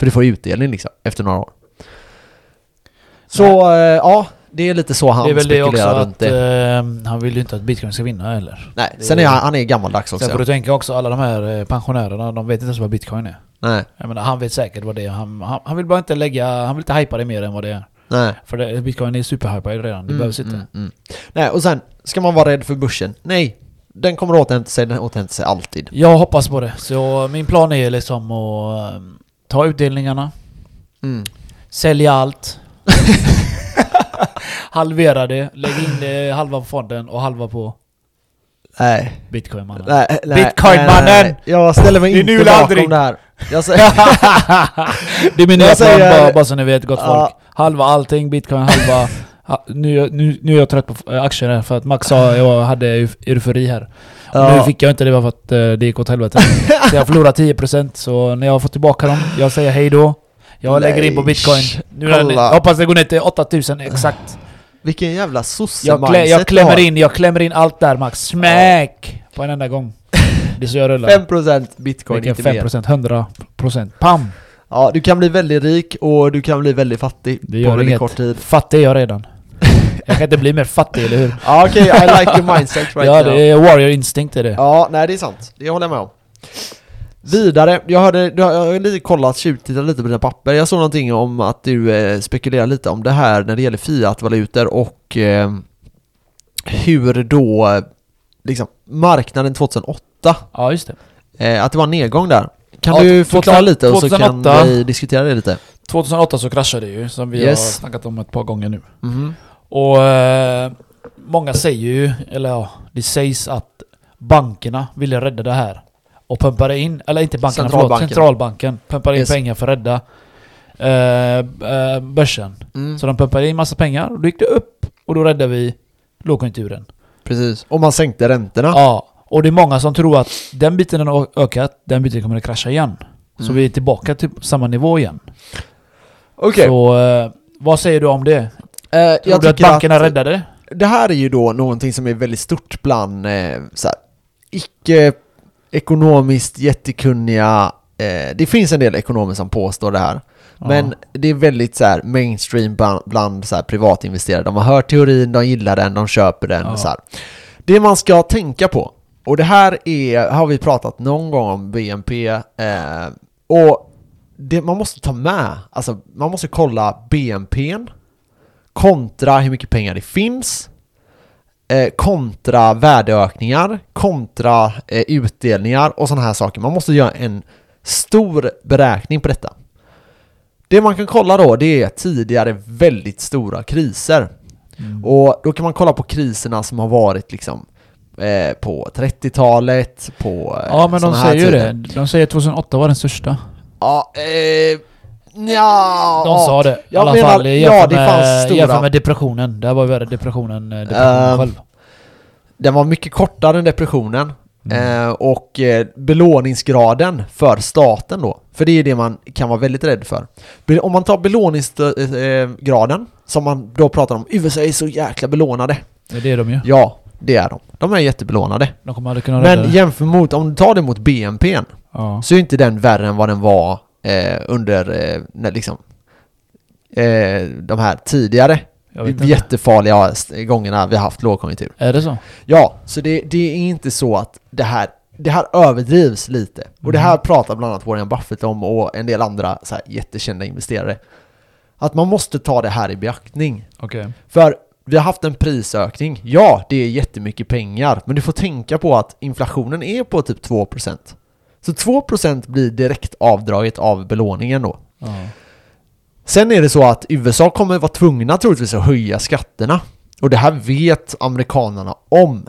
För du får utdelning liksom efter några år. Så eh, ja, det är lite så han det är väl det också spekulerar runt att det. eh, han vill ju inte att bitcoin ska vinna heller. Nej, det sen är- är han, han är gammaldags också. Sen får du tänka också, alla de här eh, pensionärerna, de vet inte ens vad bitcoin är. Nej, Jag menar, han vet säkert vad det är. Han, han, han vill bara inte lägga, han vill inte hypa det mer än vad det är. nej. För det, bitcoin är superhypad redan, det Mm, behövs inte. mm, mm. Nej, och sen ska man vara rädd för börsen? Nej, den kommer återhämta sig, den återhämtar sig alltid. Jag hoppas på det. Så min plan är liksom att eh, ta utdelningarna, Mm. sälja allt. halvera det, lägg in det halva på fonden och halva på Nej, bitcoin mannen. nej, nej, Bitcoin-mannen! nej, nej. Jag ställer mig inte bakom aldrig. det här. Jag säger, det är min nya plan, bara, bara så ni vet gott folk. Halva allting, bitcoin, halva... ha, nu, nu, nu är jag trött på aktier här, för att Max sa jag hade euf- eufori här. Och Nu ja, fick jag inte det bara för att eh, det gick åt helvete. så jag förlorade 10% så när jag har fått tillbaka dem, jag säger hej då. Jag lägger in på Nej, bitcoin. Nu är den, jag hoppas det går ner till 8000 exakt. vilken jävla Jag, sosse-mindset klä, jag klämmer in, jag klämmer in allt där Max. Smack! På en enda gång. Det är så jag rullar. 5% bitcoin, Vilken inte mer. 5%? 100%. Pam! Ja, du kan bli väldigt rik och du kan bli väldigt fattig Det på väldigt inget. kort tid. Fattig är jag redan. Jag kan inte bli mer fattig, eller hur? Ja, okej, I like your mindset right ja, now. det är warrior instinct är det. Ja, nej det är sant. Det håller jag med om. Vidare, jag hörde, jag har lite kollat, tjuvtittat lite på dina papper. Jag såg någonting om att du eh, spekulerar lite om det här när det gäller fiatvalutor och eh, hur då liksom marknaden 2008, Ja, just det. eh, att det var en nedgång där. Kan Ja, du förklara 2008 lite och så kan 2008. vi diskutera det lite? 2008 så kraschade det ju, som vi Yes. har snackat om ett par gånger nu. Mhm. Och eh, många säger ju, eller ja, det sägs att bankerna ville rädda det här. Och pumpade in, eller inte bankerna, Centralbanken. förlåt, centralbanken pumpade in Yes. pengar för att rädda eh, eh, börsen. Mm. Så de pumpade in massa pengar och då gick det upp och då räddade vi lågkonjunkturen. Precis. Och man sänkte räntorna. Ja, Och det är många som tror att den biten har ökat, den biten kommer att krascha igen. Så Mm. vi är tillbaka till samma nivå igen. Okej. Så eh, vad säger du om det? Eh, Tror du att bankerna räddade det? det här är ju då någonting som är väldigt stort bland eh, så här, icke ekonomiskt jättekunniga eh, Det finns en del ekonomer som påstår det här Men det är väldigt så här mainstream bland, bland så här privatinvesterare De har hört teorin, de gillar den, de köper den Ja. så här. Det man ska tänka på Och det här är, har vi pratat någon gång om BNP eh, Och det man måste ta med, alltså man måste kolla BNPn kontra hur mycket pengar det finns eh, kontra värdeökningar, kontra eh, utdelningar och sådana här saker. Man måste göra en stor beräkning på detta. Det man kan kolla då, det är tidigare väldigt stora kriser. Mm. Och då kan man kolla på kriserna som har varit liksom eh, på 30-talet, på... Eh, Ja men de säger ju det. De säger att 2008 var den största. Ja, eh, nja, De sa det. I jag alla menar, fall ja, det fanns med, stora- med depressionen. Där var ju värre depressionen, eh, depressionen Ehm, själv. Den var mycket kortare än depressionen. Mm. Eh, och eh, belåningsgraden för staten då, för det är det man kan vara väldigt rädd för. Be- Om man tar belåningsgraden, som man då pratar om, USA är så jäkla belånade. Det är de ju. Ja, det är de. De är jättebelånade. De Men jämför mot, om du tar det mot BNP Ja. så är inte den värre än vad den var eh, under, eh, när liksom, eh, de här tidigare jättefarliga gångerna vi har haft lågkonjunktur. Är det så? Ja, så det, det är inte så att det här, det här överdrivs lite. Och det här pratar bland annat Warren Buffett om och en del andra så här jättekända investerare. Att man måste ta det här i beaktning. Okej. För vi har haft en prisökning, ja det är jättemycket pengar, men du får tänka på att inflationen är på typ 2%. Så 2% blir direkt avdraget av belåningen då. Ja. Sen är det så att USA kommer vara tvungna troligtvis att höja skatterna. Och det här vet amerikanerna om.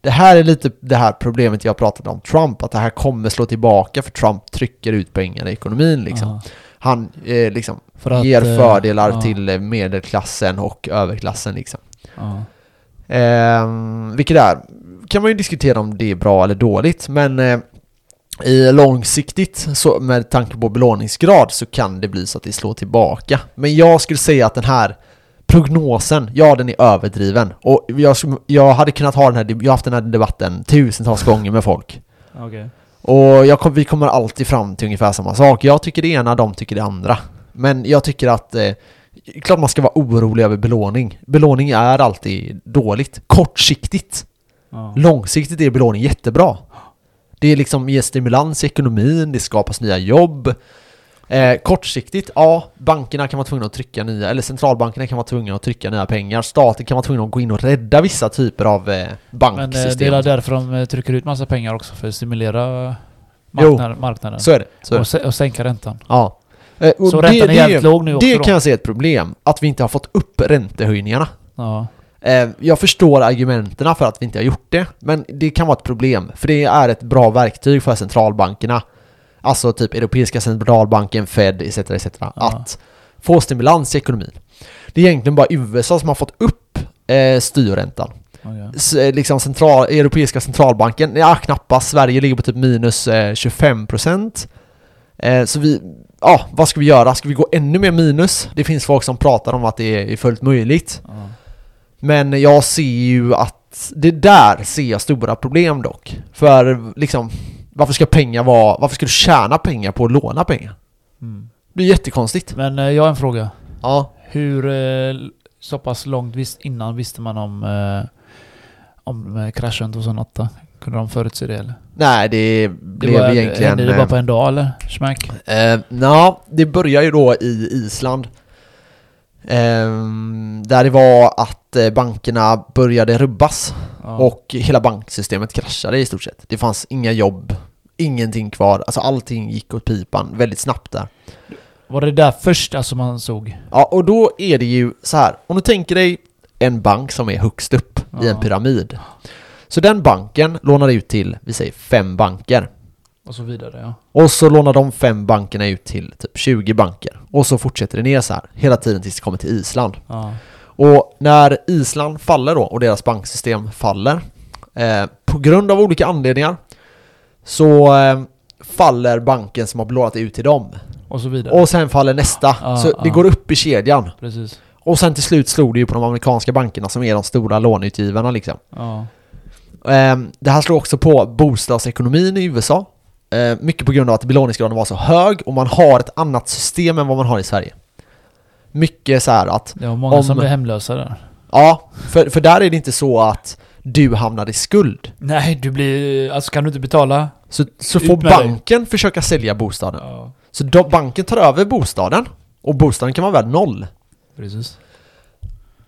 Det här är lite det här problemet jag pratade om Trump, att det här kommer slå tillbaka för Trump trycker ut pengar i ekonomin liksom. Ja. Han eh, liksom För att, ger eh, fördelar ja. till eh, medelklassen och överklassen liksom. Ja. Ehm, vilket är, kan man ju diskutera om det är bra eller dåligt, men eh, i långsiktigt, så med tanke på belåningsgrad, så kan det bli så att det slår tillbaka. Men jag skulle säga att den här prognosen, ja den är överdriven. Och jag, jag hade kunnat ha den här, jag har haft den här debatten tusentals gånger med folk. Okej. Och jag vi kommer alltid fram till ungefär samma sak. Jag tycker det ena, de tycker det andra. Men jag tycker att eh, klart man ska vara orolig över belåning. Belåning är alltid dåligt. Kortsiktigt. Ja. Långsiktigt är belåning jättebra. Det är liksom ger stimulans i ekonomin, det skapas nya jobb. Eh, kortsiktigt, ja, bankerna kan vara tvungna att trycka nya, eller centralbankerna kan vara tvungna att trycka nya pengar. Staten kan vara tvungna att gå in och rädda vissa typer av eh, Men eh, banksystem. det är därför de eh, trycker ut massa pengar också, för att stimulera Jo. marknaden. marknaden. Så är det. Så är det. och, sä- och sänka räntan. Ja. Eh, och Så räntan är jävligt låg nu också Det då? kan jag se ett problem, att vi inte har fått upp räntehöjningarna. Ja. Eh, jag förstår argumenterna för att vi inte har gjort det, men det kan vara ett problem, för det är ett bra verktyg för centralbankerna, alltså typ Europeiska centralbanken, Fed etc. etc. Ja. att få stimulans i ekonomin. Det är egentligen bara USA som har fått upp eh, styrräntan. S- eh, liksom central, Europeiska centralbanken, ja knappast, Sverige ligger på typ minus eh, 25% eh, Så vi, ja vad ska vi göra? Ska vi gå ännu mer minus? Det finns folk som pratar om att det är, fullt möjligt Ja. Men jag ser ju att det där ser jag stora problem dock För liksom, varför ska pengar vara, varför ska du tjäna pengar på att låna pengar? Mm. Det är jättekonstigt Men eh, jag har en fråga. Ja, Hur eh, så pass långt innan visste man om, eh, om kraschen 2008? Kunde de förutse det eller? nej det Det blev var, egentligen Hände det bara på en dag eller? Smack? Eh, ja, det börjar ju då i Island. Ehm, där det var att eh, bankerna började rubbas Ja. och hela banksystemet kraschade i stort sett. Det fanns inga jobb, ingenting kvar, alltså allting gick åt pipan väldigt snabbt där. Var det där första som man såg? Ja, och då är det ju så här. om du tänker dig en bank som är högst upp i en Ja. pyramid. Så den banken lånar ut till, vi säger fem banker. Och så vidare ja. Och så lånar de fem bankerna ut till typ 20 banker. Och så fortsätter det ner så här hela tiden tills det kommer till Island. ja. Och när Island faller då och deras banksystem faller eh, på grund av olika anledningar så eh, faller banken som har belånat ut till dem. Och så vidare. Och sen faller nästa. Ja, så det ja. går upp i kedjan. Precis. Och sen till slut slog det ju på de amerikanska bankerna som är de stora låneutgivarna liksom. Ja. Ehm, Det här slår också på bostadsekonomin i USA. Eh, Mycket på grund av att belåningsgraden var så hög och man har ett annat system än vad man har i Sverige. Mycket så här att, Det var många Om- som blev hemlösa där. ja, för, för där är det inte så att du hamnar i skuld. Nej, du blir... Alltså kan du inte betala? Så, så får med dig. banken försöka sälja bostaden. Ja. Så då, banken tar över bostaden och bostaden kan vara värd noll. Precis.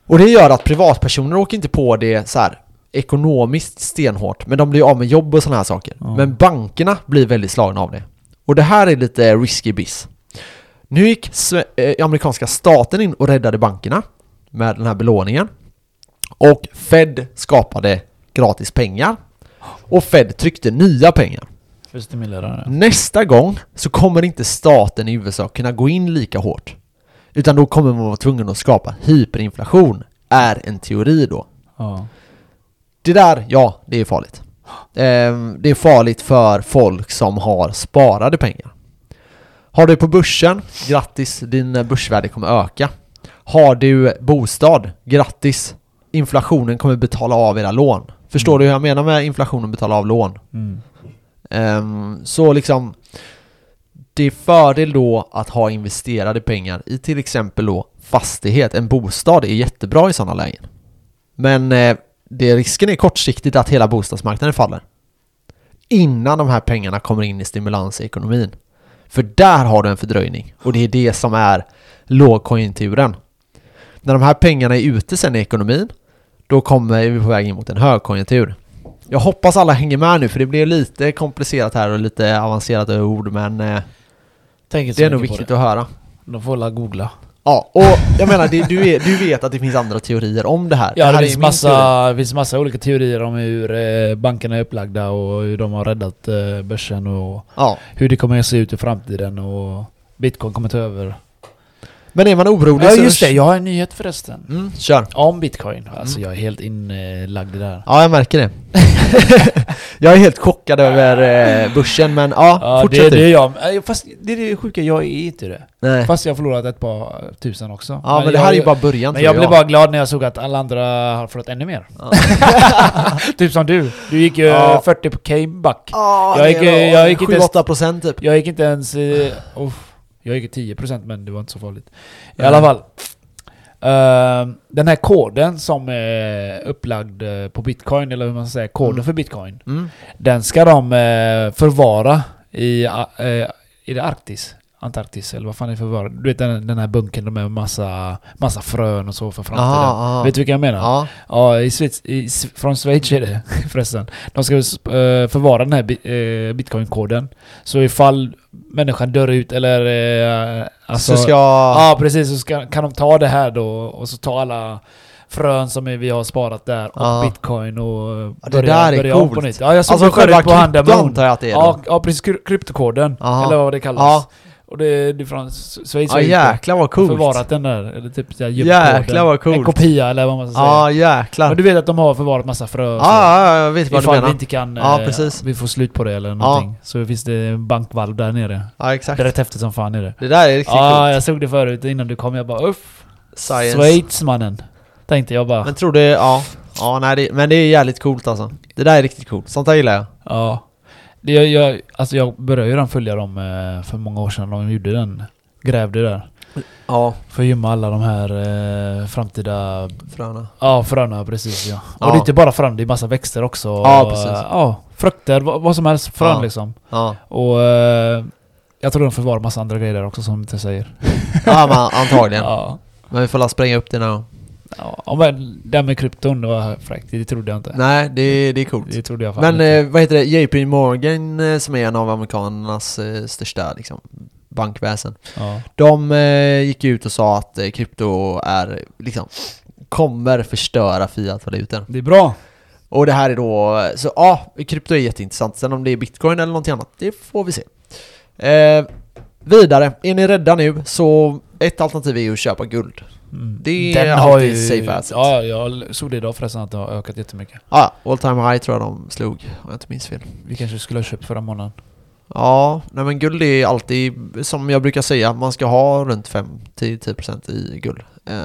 Och det gör att privatpersoner åker inte på det så här ekonomiskt stenhårt, men de blir av med jobb och sådana här saker. Ja. Men bankerna blir väldigt slagna av det. Och det här är lite risky biz. Nu gick eh, amerikanska staten in och räddade bankerna med den här belåningen. Och Fed skapade gratis pengar. Och Fed tryckte nya pengar. Nästa gång så kommer inte staten i USA kunna gå in lika hårt. Utan då kommer man vara tvungen att skapa hyperinflation, är en teori då. Ja. Det där, ja, det är farligt. Ehm, Det är farligt för folk som har sparade pengar. Har du på börsen, grattis, din börsvärde kommer öka. Har du bostad, grattis, inflationen kommer betala av era lån. Förstår du hur jag menar med inflationen betala av lån? Mm. Ehm, så liksom Det är fördel då att ha investerade pengar i till exempel då fastighet. En bostad är jättebra i sådana lägen. Men eh, det, risken är kortsiktigt att hela bostadsmarknaden faller. Innan de här pengarna kommer in i stimulans i ekonomin. För där har du en fördröjning. Och det är det som är lågkonjunkturen. När de här pengarna är ute sen i ekonomin, då kommer vi på väg in mot en högkonjunktur. Jag hoppas alla hänger med nu för det blir lite komplicerat här och lite avancerat ord men eh, det är nog viktigt att höra. De får alla googla. Ja, och jag menar det, du, är, du vet att det finns andra teorier om det här. Ja, det det, här finns är min teori. massa, det finns massa olika teorier om hur eh, bankerna är upplagda och hur de har räddat eh, börsen och Ja, hur det kommer att se ut i framtiden och Bitcoin kommer ta över. Men är man orolig Ja så... just det, jag har en nyhet förresten. Mm, kör. Om Bitcoin. Alltså Mm. jag är helt inlagd i det här. Ja, jag märker det. jag är helt chockad över eh, börsen men ja, Ja, det, fortsätt det du. är jag. Fast det är det sjuka, jag är inte det. Nej. Fast jag har förlorat ett par tusen också. Ja men, det här jag, är ju bara början Men tror jag blev bara glad när jag såg att alla andra har förlorat ännu mer. Ja. typ som du. Du gick ju Ja. 40k back. Ja, Jag gick- jag gick inte ens- 7-8 procent typ. Jag gick inte ens... Oh, jag gick 10% men det var inte så farligt. I Nej. alla fall. ehm, den här koden som är upplagd eh, på bitcoin, eller hur man ska säga, koden Mm. för bitcoin. Mm. Den ska de eh, förvara i, uh, i det Arktis. Antarktis, eller vad fan är förvar? Du vet den, den här bunkern med massa, massa frön och så för framtiden. Aha, aha. Vet du vilka jag menar? Ja. Ja, i Schweiz, i, från Schweiz är det förresten. De ska eh, förvara den här eh, bitcoin-koden. Så ifall människan dör ut eller... eh, alltså, så ska... Ja, precis. Så ska, kan de ta det här då och så ta alla frön som vi har sparat där och Ja. bitcoin och Ja, det där är om på coolt. nytt. Ja, jag såg Alltså det själva förut på Handa krypto Moon. antar jag att det är Ja, ja, precis. Kry- Kryptokoden. Eller vad det kallas. Ja. Och det, är från Schweiz. Ja jäklar vad coolt. Förvarat den där. Eller typ såhär Jäklar vad coolt. En kopia eller vad man ska säga. Ja jäklar. Men du vet att de har förvarat massa frö. Ja, ja, jag vet vad du Ifall vi menar. inte kan... Ja, eh, precis. Vi får slut på det eller någonting. Så finns det en bankvalv där nere. Ja exakt. Det är rätt häftigt som fan är det. Det där är riktigt Ja, coolt. jag såg det förut innan du kom. Jag bara uff. Science. Schweiz mannen. Tänkte jag bara. Men tror du, ja. Ja nej det, men det är jävligt coolt alltså. Det där är riktigt coolt. Sånt där gillar jag. Ja. Jag, jag, alltså jag började ju redan följa dem eh, för många år sedan. De gjorde den. Grävde där. Ja. För att gömma alla de här eh, framtida... Fröna. Ja, fröna precis ja. Ja. Och det är inte bara frön, det är massa växter också. Ja, precis. eh, Ja, frukter, vad, vad som helst. Frön Ja. liksom. Ja. Och eh, jag tror de förvarar massa andra grejer där också som de inte säger. Ja men antagligen. Ja. Men vi får la spränga upp det nu. Ja, men det här med krypton, det var fräckt. Det trodde jag inte. Nej, det, det är coolt. Det trodde jag fan Men inte. eh, vad heter det? JP Morgan eh, som är en av amerikanernas eh, största liksom, bankväsen. ja. De gick ut och sa att krypto är liksom kommer förstöra fiatvalutan. Det är bra. Och det här är då, så ja, krypto är jätteintressant. Sen om det är bitcoin eller någonting annat, det får vi se. Eh, vidare, är ni rädda nu så ett alternativ är ju att köpa guld. Mm. Det är alltid safe asset. Ja, jag såg det idag förresten att det har ökat jättemycket. Ja, all time high tror jag de slog, om jag inte minns fel. Vi kanske skulle ha köpt förra månaden. Ja, nej men guld är alltid, som jag brukar säga, man ska ha runt 5-10% i guld. Ja.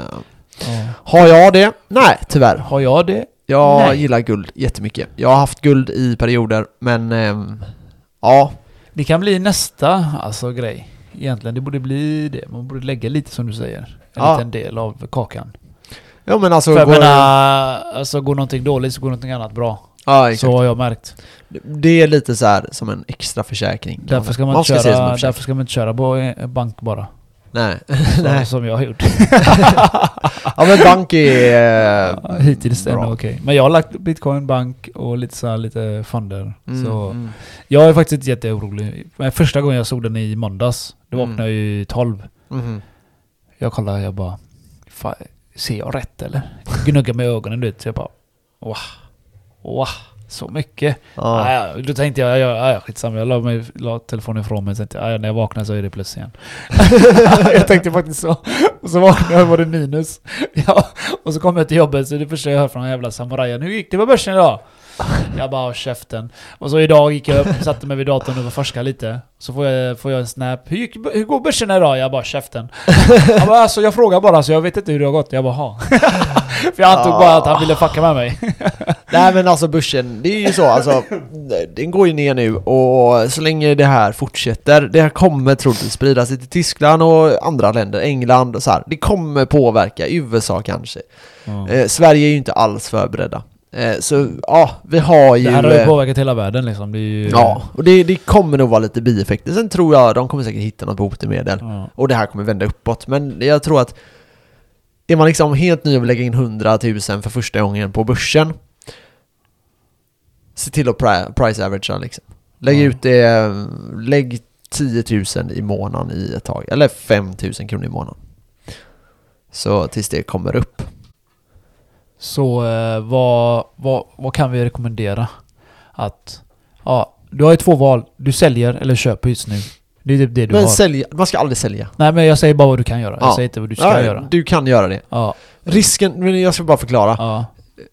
har jag det? Nej, tyvärr. Har jag det? Jag Nej. gillar guld jättemycket. Jag har haft guld i perioder, men ehm, ja, Det kan bli nästa alltså, grej. Egentligen, det borde bli det. Man borde lägga lite som du säger. En Ja. liten del av kakan. ja men alltså... För jag går- menar, alltså går någonting dåligt så går någonting annat bra. ja, exakt. Så har jag märkt. Det är lite så här som en extra försäkring. Därför ska man, man ska köra, därför ska man inte köra på bank bara. Nej. Nej. Som jag har gjort. Ja men bank är... eh, Ja, Hittills bra. nog okej. Men jag har lagt bitcoin, bank och lite så här, lite fonder. Mm, Så mm. jag är faktiskt inte jätteorolig. Men första gången jag såg den i måndags, då Mm. vaknade jag ju 12. Mhm. Jag kollade jag bara... Fan, ser jag rätt eller? Gnuggar med ögonen du vet. Så jag bara... Wow. Wow. Så mycket. Ja. Ah, ja, då tänkte jag, ja, ja, ja, skitsamma. Jag la, mig, la telefonen ifrån mig och tänkte ah, ja, när jag vaknar så är det plus igen. jag tänkte faktiskt så. Och så vaknade jag var det minus. Ja, och så kom jag till jobbet så det första jag hör från den jävla samurajen. Hur gick det på börsen idag? Jag bara, "Håll käften. Och så idag gick jag upp, satte mig vid datorn och forskade lite. Så får jag, får jag en snap. Hur, gick, hur går börsen idag? Jag bara, käften. Han bara, alltså jag frågar bara så jag vet inte hur det har gått. Jag bara, ha. För jag antog bara att han ville fucka med mig. Nej men alltså börsen, det är ju så alltså, den går ju ner nu och så länge det här fortsätter, det här kommer troligtvis sprida sig till Tyskland och andra länder, England och så här. Det kommer påverka, USA kanske. Eh, Sverige är ju inte alls förberedda. Eh, så ja, vi har ju... Det här har ju eh, påverkat hela världen liksom. Det ju, Ja, och det, det kommer nog vara lite bieffekter. Sen tror jag de kommer säkert hitta något botemedel. Ja. Och det här kommer vända uppåt. Men jag tror att är man liksom helt ny och vill lägga in 100 000 för första gången på börsen Se till att pri- price averagea liksom. Lägg Ja. ut det, lägg 10 000 i månaden i ett tag. Eller 5 000 kronor i månaden. Så tills det kommer upp. Så eh, vad, vad, vad kan vi rekommendera? Att, ja, du har ju två val. Du säljer eller köper just nu. Det är typ det du Men har. sälja, man ska aldrig sälja. Nej men jag säger bara vad du kan göra. Ja. Jag säger inte vad du ska Ja, göra. Du kan göra det. Ja, Risken, men jag ska bara förklara. ja.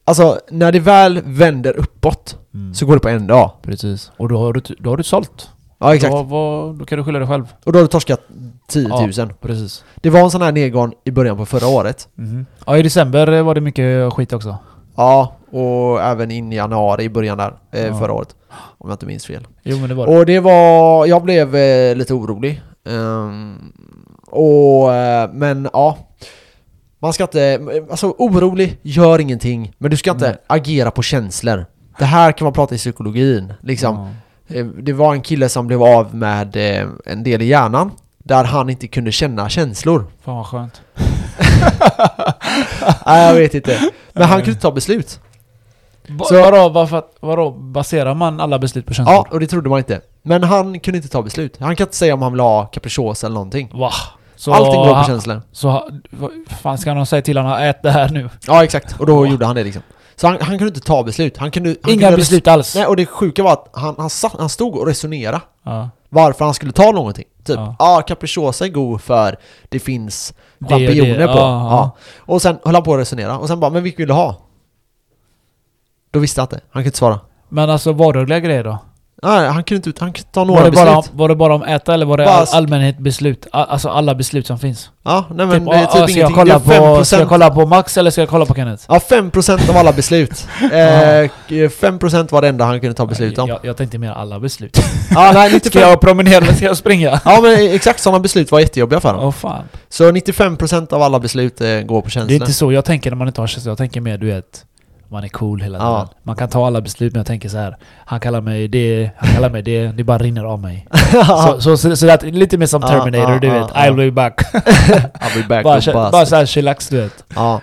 Alltså, när det väl vänder uppåt Mm. så går det på en dag. Precis. Och då har du, då har du sålt. Ja, exakt. Då, vad, då kan du skylla dig själv. Och då har du torskat 10 000. Ja. Precis. Det var en sån här nedgång i början på förra året. Mhm. Ja, i december eh, var det mycket skit också. Ja, och även in i januari i början där, eh, Ja. förra året. Om jag inte minns fel. Jo men det var det. Och det var, jag blev eh, lite orolig. Ehm, och, eh, men ja. Man ska inte, alltså orolig, gör ingenting. Men du ska inte Nej. agera på känslor. Det här kan man prata i psykologin. Liksom. Ja. Eh, Det var en kille som blev av med eh, en del i hjärnan. Där han inte kunde känna känslor. Fan vad skönt. Nej, jag vet inte. Men han kunde inte ta beslut. Ba, Så- vadå, varför, vadå, baserar man alla beslut på känslor? Ja, och det trodde man inte. Men han kunde inte ta beslut. Han kan inte säga om han vill ha capricciosa eller någonting. Va? Så Allting går på känslor. Så vad fan ska någon säga till honom ät det här nu? Ja, exakt. Och då Ja. gjorde han det liksom. Så han, han kunde inte ta beslut. Han kunde... Han Inga kunde beslut alls? Nej, och det sjuka var att han, han, satt, han stod och resonerade Ja. varför han skulle ta någonting. Typ, ja, ah, capricciosa är god för det finns champinjoner det, på. ja, Ja. Och sen höll han på att resonera. Och sen bara, men vilken vill du ha? Då visste han inte. Han kunde inte svara. Men alltså vardagliga grejer då? Nej, han kunde inte, han kunde ta några Var det, beslut. bara, om- var det bara om äta eller var det Bara all, allmänhet beslut? Alltså alla beslut som finns? Ja, nej men Typ, det är ja, typ ska, jag kolla på, 5%. ska jag kolla på Max eller ska jag kolla på Kenneth? Ja, 5% av alla beslut. eh, 5% var det enda han kunde ta beslut om. Jag, jag tänkte mer alla beslut. Ja, nej, Ska 95... jag promenera eller ska jag springa? Ja men exakt sådana beslut var jättejobbiga för honom. fan. Så 95% av alla beslut eh, går på känslor. Det är inte så jag tänker när man inte har känslor. Jag tänker mer du vet, man är cool hela tiden. Ja. Man kan ta alla beslut men jag tänker så här. Han kallar mig det, han kallar mig det, det bara rinner av mig. så, så, så, så det är lite mer som Terminator, du vet. I'll be back. I'll be back bara, bara, såhär chillax du vet. Ja.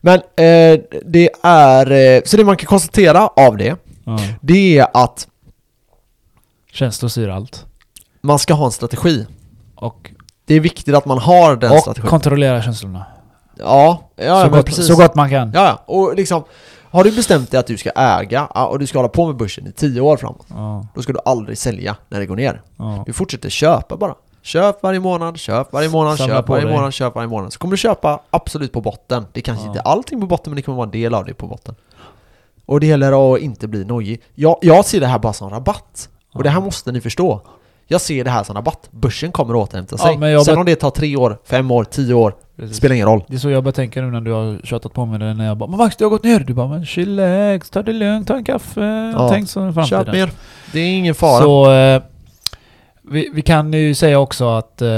Men eh, det är... Eh, så det man kan konstatera av det, Ja. det är att Känslor styr allt. man ska ha en strategi. Och, Det är viktigt att man har den och strategin. kontrollera känslorna. Ja, ja, så, men gott, precis. så gott man kan. Ja, ja, och liksom Har du bestämt dig att du ska äga och du ska hålla på med börsen i 10 år framåt Ja, Då ska du aldrig sälja när det går ner ja. Du fortsätter köpa bara Köp varje månad, köp varje månad, Samla köp varje dig. månad, köp varje månad. Så kommer du köpa absolut på botten. Det är kanske Ja. inte allting på botten, men det kommer vara en del av det på botten. Och det gäller att inte bli nojig. Jag, jag ser det här bara som rabatt. Och det här måste ni förstå. Jag ser det här som rabatt. Börsen kommer att återhämta Ja, sig. jag Sen om det tar tre år, fem år, tio år, Precis. spelar ingen roll. Det är så jag börjar tänka nu när du har tjatat på mig när jag bara Men Max det har gått ner! Du bara men chillax, ta det lugnt, ta en kaffe. Ja. Tänk så i framtiden. Köp mer. Det är ingen fara. Så eh, vi, vi kan ju säga också att eh,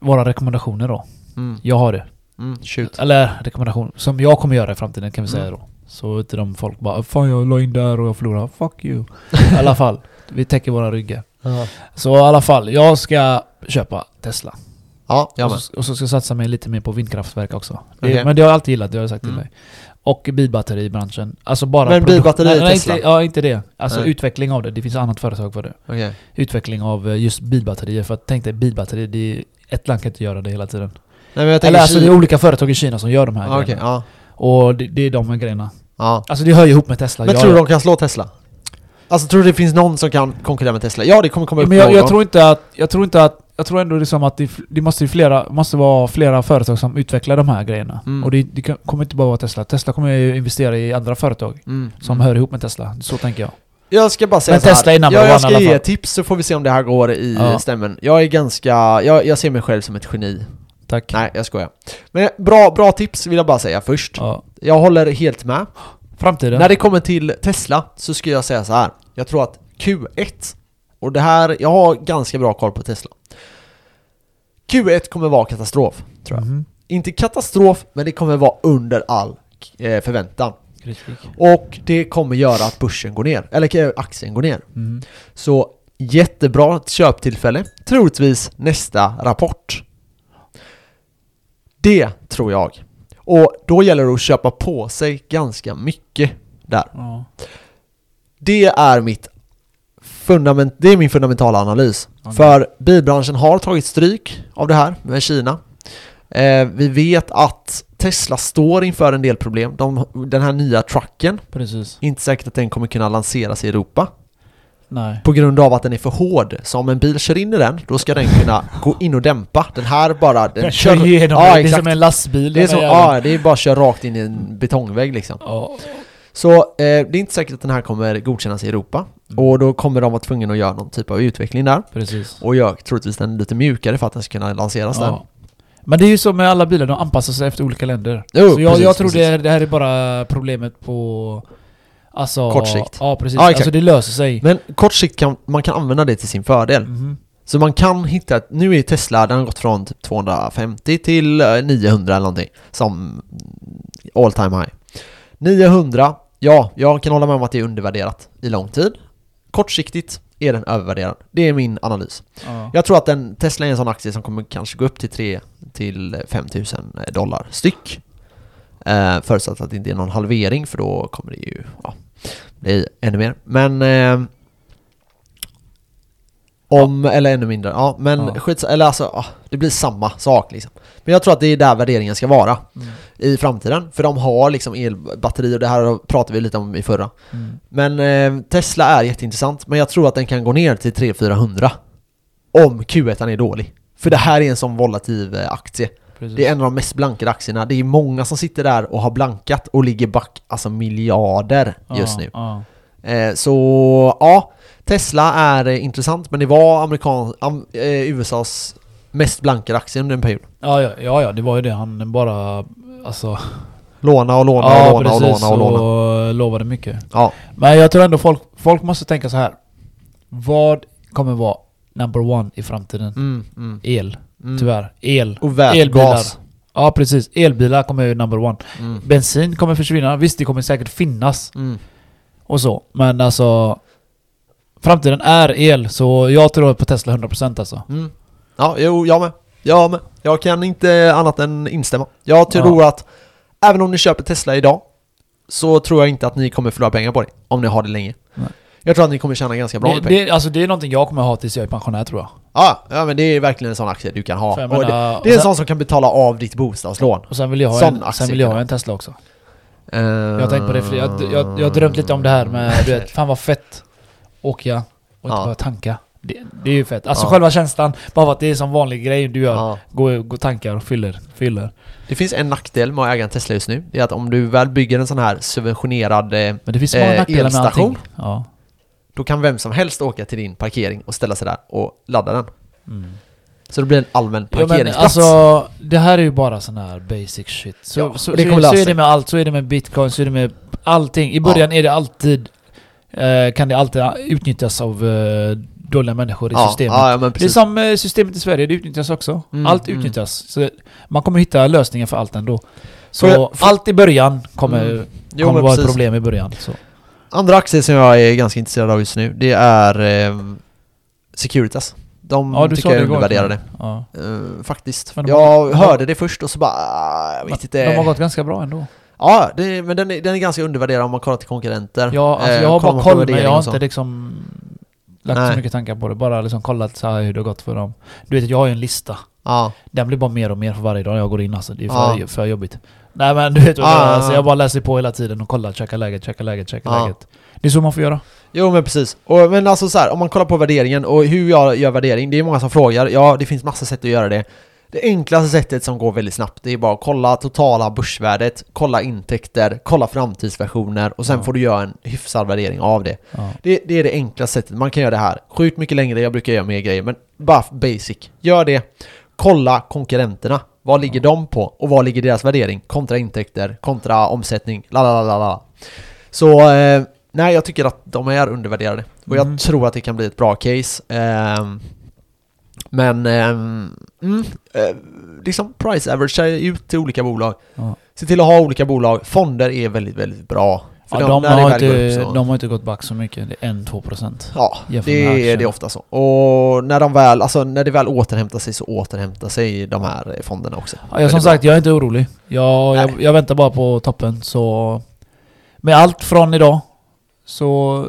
våra rekommendationer då. Mm. Jag har det. Mm. Shoot. Eller rekommendation som jag kommer göra i framtiden kan vi säga Mm. då. Så inte de folk bara 'Fan jag la in där och jag förlorade' Fuck you. I alla fall. Vi täcker våra ryggar. Så i alla fall, jag ska köpa Tesla. Ja, jag och, så, och så ska jag satsa mig lite mer på vindkraftverk också. Det. Men det har jag alltid gillat, det har jag sagt till Mm. mig. Och bilbatteribranschen. Alltså bara... Men bilbatteri nej, nej, Tesla? Inte, ja, inte det. Alltså Nej. utveckling av det. Det finns annat företag för det. Okej. Utveckling av eh, just bilbatterier. För att tänk dig bilbatterier, det är, ett land kan inte göra det hela tiden. Nej men jag Eller alltså det är olika företag i Kina som gör de här Ja, Okej, grejerna. ja. Och det, det är de här grejerna. ja. Alltså det hör ju ihop med Tesla. Men Jag- tror du de kan slå Tesla? Alltså tror du det finns någon som kan konkurrera med Tesla? Ja, det kommer komma upp men jag, någon. jag tror inte att... Jag tror inte att... Jag tror ändå liksom att det, det måste, flera, måste vara flera företag som utvecklar de här grejerna. Mm. Och det, det kommer inte bara vara Tesla. Tesla kommer ju investera i andra företag Mm. som Mm. hör ihop med Tesla. Så tänker jag. Jag ska bara säga Men så här. Tesla är number ja, one i Jag ska ge tips så får vi se om det här går i Ja. stämmen. Jag är ganska... Jag, jag ser mig själv som ett geni. Tack. Nej, jag skojar. Men bra, bra tips vill jag bara säga först. Ja. Jag håller helt med. Framtiden. När det kommer till Tesla så ska jag säga så här. Jag tror att Q1, och det här, jag har ganska bra koll på Tesla. Q1 kommer vara katastrof, tror jag. Mhm. Inte katastrof, men det kommer vara under all eh, förväntan. Kritik. Och det kommer göra att börsen går ner, eller eh, aktien går ner. Mhm. Så jättebra köptillfälle, troligtvis nästa rapport. Det tror jag. Och då gäller det att köpa på sig ganska mycket där. Ja. Det är mitt fundament, det är min fundamentala analys. Okej. För bilbranschen har tagit stryk av det här med Kina. Eh, vi vet att Tesla står inför en del problem. De, den här nya trucken, Precis. inte säkert att den kommer kunna lanseras i Europa. Nej. På grund av att den är för hård. Så om en bil kör in i den, då ska den kunna gå in och dämpa. Den här bara... Den Den kör igenom ja, det. Är som en lastbil. Det är, som, ja, det är bara att köra rakt in i en betongvägg liksom. Ja. Så eh, det är inte säkert att den här kommer godkännas i Europa. Mm. Och då kommer de vara tvungna att göra någon typ av utveckling där. Precis. Och gör troligtvis den lite mjukare för att den ska kunna lanseras där. Ja. Men det är ju så med alla bilar, de anpassar sig efter olika länder. Jo, så jag, precis, jag tror precis. det, det här är bara problemet på... Alltså... Kort sikt. Ja, precis. Exakt. alltså det löser sig. Men kort sikt kan man kan använda det till sin fördel. Mhm. Så man kan hitta, nu är Tesla, den har gått från typ 250 till eh, 900 eller någonting. Som all time high. 900, ja, jag kan hålla med om att det är undervärderat i lång tid. Kortsiktigt är den övervärderad. Det är min analys. Ja. Jag tror att den, Tesla är en sån aktie som kommer kanske gå upp till 3 till 5000 dollar styck. Eh, förutsatt att det inte är någon halvering för då kommer det ju ja, bli ännu mer. Men eh, om, eller ännu mindre, ja men Ja. skits, eller alltså, ah, det blir samma sak liksom. Men jag tror att det är där värderingen ska vara Mm. i framtiden. För de har liksom elbatteri och det här pratade vi lite om i förra. Mm. Men eh, Tesla är jätteintressant, men jag tror att den kan gå ner till 300-400 om Q1 är dålig. För det här är en sån volatil eh, aktie. Precis. Det är en av de mest blankade aktierna. Det är många som sitter där och har blankat och ligger back, alltså miljarder just nu. Ja. Eh, så ja, Tesla är eh, intressant, men det var amerikan, am, eh, USAs mest blankade aktie under en period. Ja, ja, ja, ja, det var ju det. Han bara... Alltså... Låna och låna ja, och låna och precis. låna och låna. och lovade mycket. Ja, Men jag tror ändå folk, folk måste tänka så här. Vad kommer vara number one i framtiden? mm, mm, El. mm. Tyvärr. El. Och. Elbilar. Ja, precis. Elbilar kommer ju number one. Mm, Bensin kommer försvinna. Visst, det kommer säkert finnas mm. och så. Men alltså... Framtiden är el, så jag tror på Tesla 100% alltså. Mm. Ja, jo, jag med. Jag med. Jag kan inte annat än instämma. Jag tror att även om ni köper Tesla idag så tror jag inte att ni kommer förlora pengar på det. Om ni har det länge. Nej. Jag tror att ni kommer tjäna ganska bra Det, med pengar. det, alltså det är någonting jag kommer ha tills jag är pensionär tror jag. Ja, ja, men det är verkligen en sån aktie du kan ha. Och det, menar- det är en sen- sån som kan betala av ditt bostadslån. Och sen vill jag ha, en, sen vill jag ha en Tesla också. Jag Jag har tänkt på det, för jag, jag, jag har drömt lite om det här med, du vet, fan vad fett. Åka och inte Ja. behöva tanka. Det, det är ju fett. Alltså Ja. själva känslan, bara för att det är som vanlig grej du gör. Ja. Gå, gå tankar och fyller. fyller. Det finns en nackdel med att äga en Tesla just nu. Det är att om du väl bygger en sån här subventionerad... Eh, Men det finns så Eh, elstation. Ja. då kan vem som helst åka till din parkering och ställa sig där och ladda den. Mm. Så det blir en allmän Ja, men parkeringsplats. alltså, det här är ju bara sån här basic shit. Så, Ja, så, så, det så lösa är det med allt. Så är det med bitcoin, så är det med allting. I början är det alltid... Eh, kan det alltid utnyttjas av eh, dåliga människor i ja, systemet. Ja, ja, Det är som eh, systemet i Sverige, det utnyttjas också. Mm, allt mm. utnyttjas. Så man kommer hitta lösningar för allt ändå. Så jag- får- allt i början kommer, Mm. Jo, kommer vara ett problem i början. Så. Andra aktier som jag är ganska intresserad av just nu, det är eh, Securitas. De Ja, tycker jag är undervärderade. Ja. Eh, faktiskt. Jag har- hörde det först och så bara... ah, Jag vet inte. De har gått ganska bra ändå. Ja, det, men den är, den är ganska undervärderad om man kollar till konkurrenter. Ja, alltså Eh, jag har kollar bara koll, men jag har inte liksom lagt Nej. så mycket tankar på det. Bara liksom kollat så hur det har gått för dem. Du vet, jag har ju en lista. Ja, Den blir bara mer och mer för varje dag jag går in alltså. Det är för, Ja. för jobbigt. Nej men du vet vad Ja, det är. ja, Alltså, ja. jag bara läser på hela tiden och kollar, checka läget, checka läget, checka Ja. läget. Det är så man får göra. jo men precis. Och, men alltså så här, om man kollar på värderingen och hur jag gör värdering, det är många som frågar. Ja, det finns massa sätt att göra det. Det enklaste sättet som går väldigt snabbt, det är bara att kolla totala börsvärdet, kolla intäkter, kolla framtidsversioner och sen Ja. får du göra en hyfsad värdering av det. Ja. Det, det är det enklaste sättet, man kan göra det här. Sjukt mycket längre, jag brukar göra mer grejer, men bara basic. Gör det. Kolla konkurrenterna. Vad ligger de på? Och vad ligger deras värdering? Kontra intäkter, kontra omsättning, la la la la. Så, eh, nej jag tycker att de är undervärderade. Och jag Mm. tror att det kan bli ett bra case. Ehm, men, ehm, mm, eh, liksom price average ut till olika bolag. Ja. Se till att ha olika bolag. Fonder är väldigt, väldigt bra. Ja, de, det har inte, de har inte gått back så mycket. Det är 1-2%. Ja, det är, det ofta så. Och när de väl, alltså när det väl återhämtar sig så återhämtar sig de här fonderna också. Ja, jag, som bra. sagt, jag är inte orolig. Jag, jag, jag väntar bara på toppen. Så med allt från idag så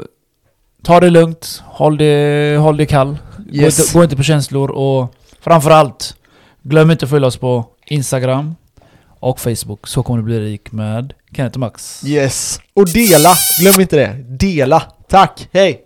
ta det lugnt. Håll det, håll det kall. Yes. Gå, inte, gå inte på känslor och framförallt glöm inte att följa oss på Instagram och Facebook. Så kommer du bli rik med Kenneth och Max. Yes. Och dela! Glöm inte det. Dela! Tack! Hej!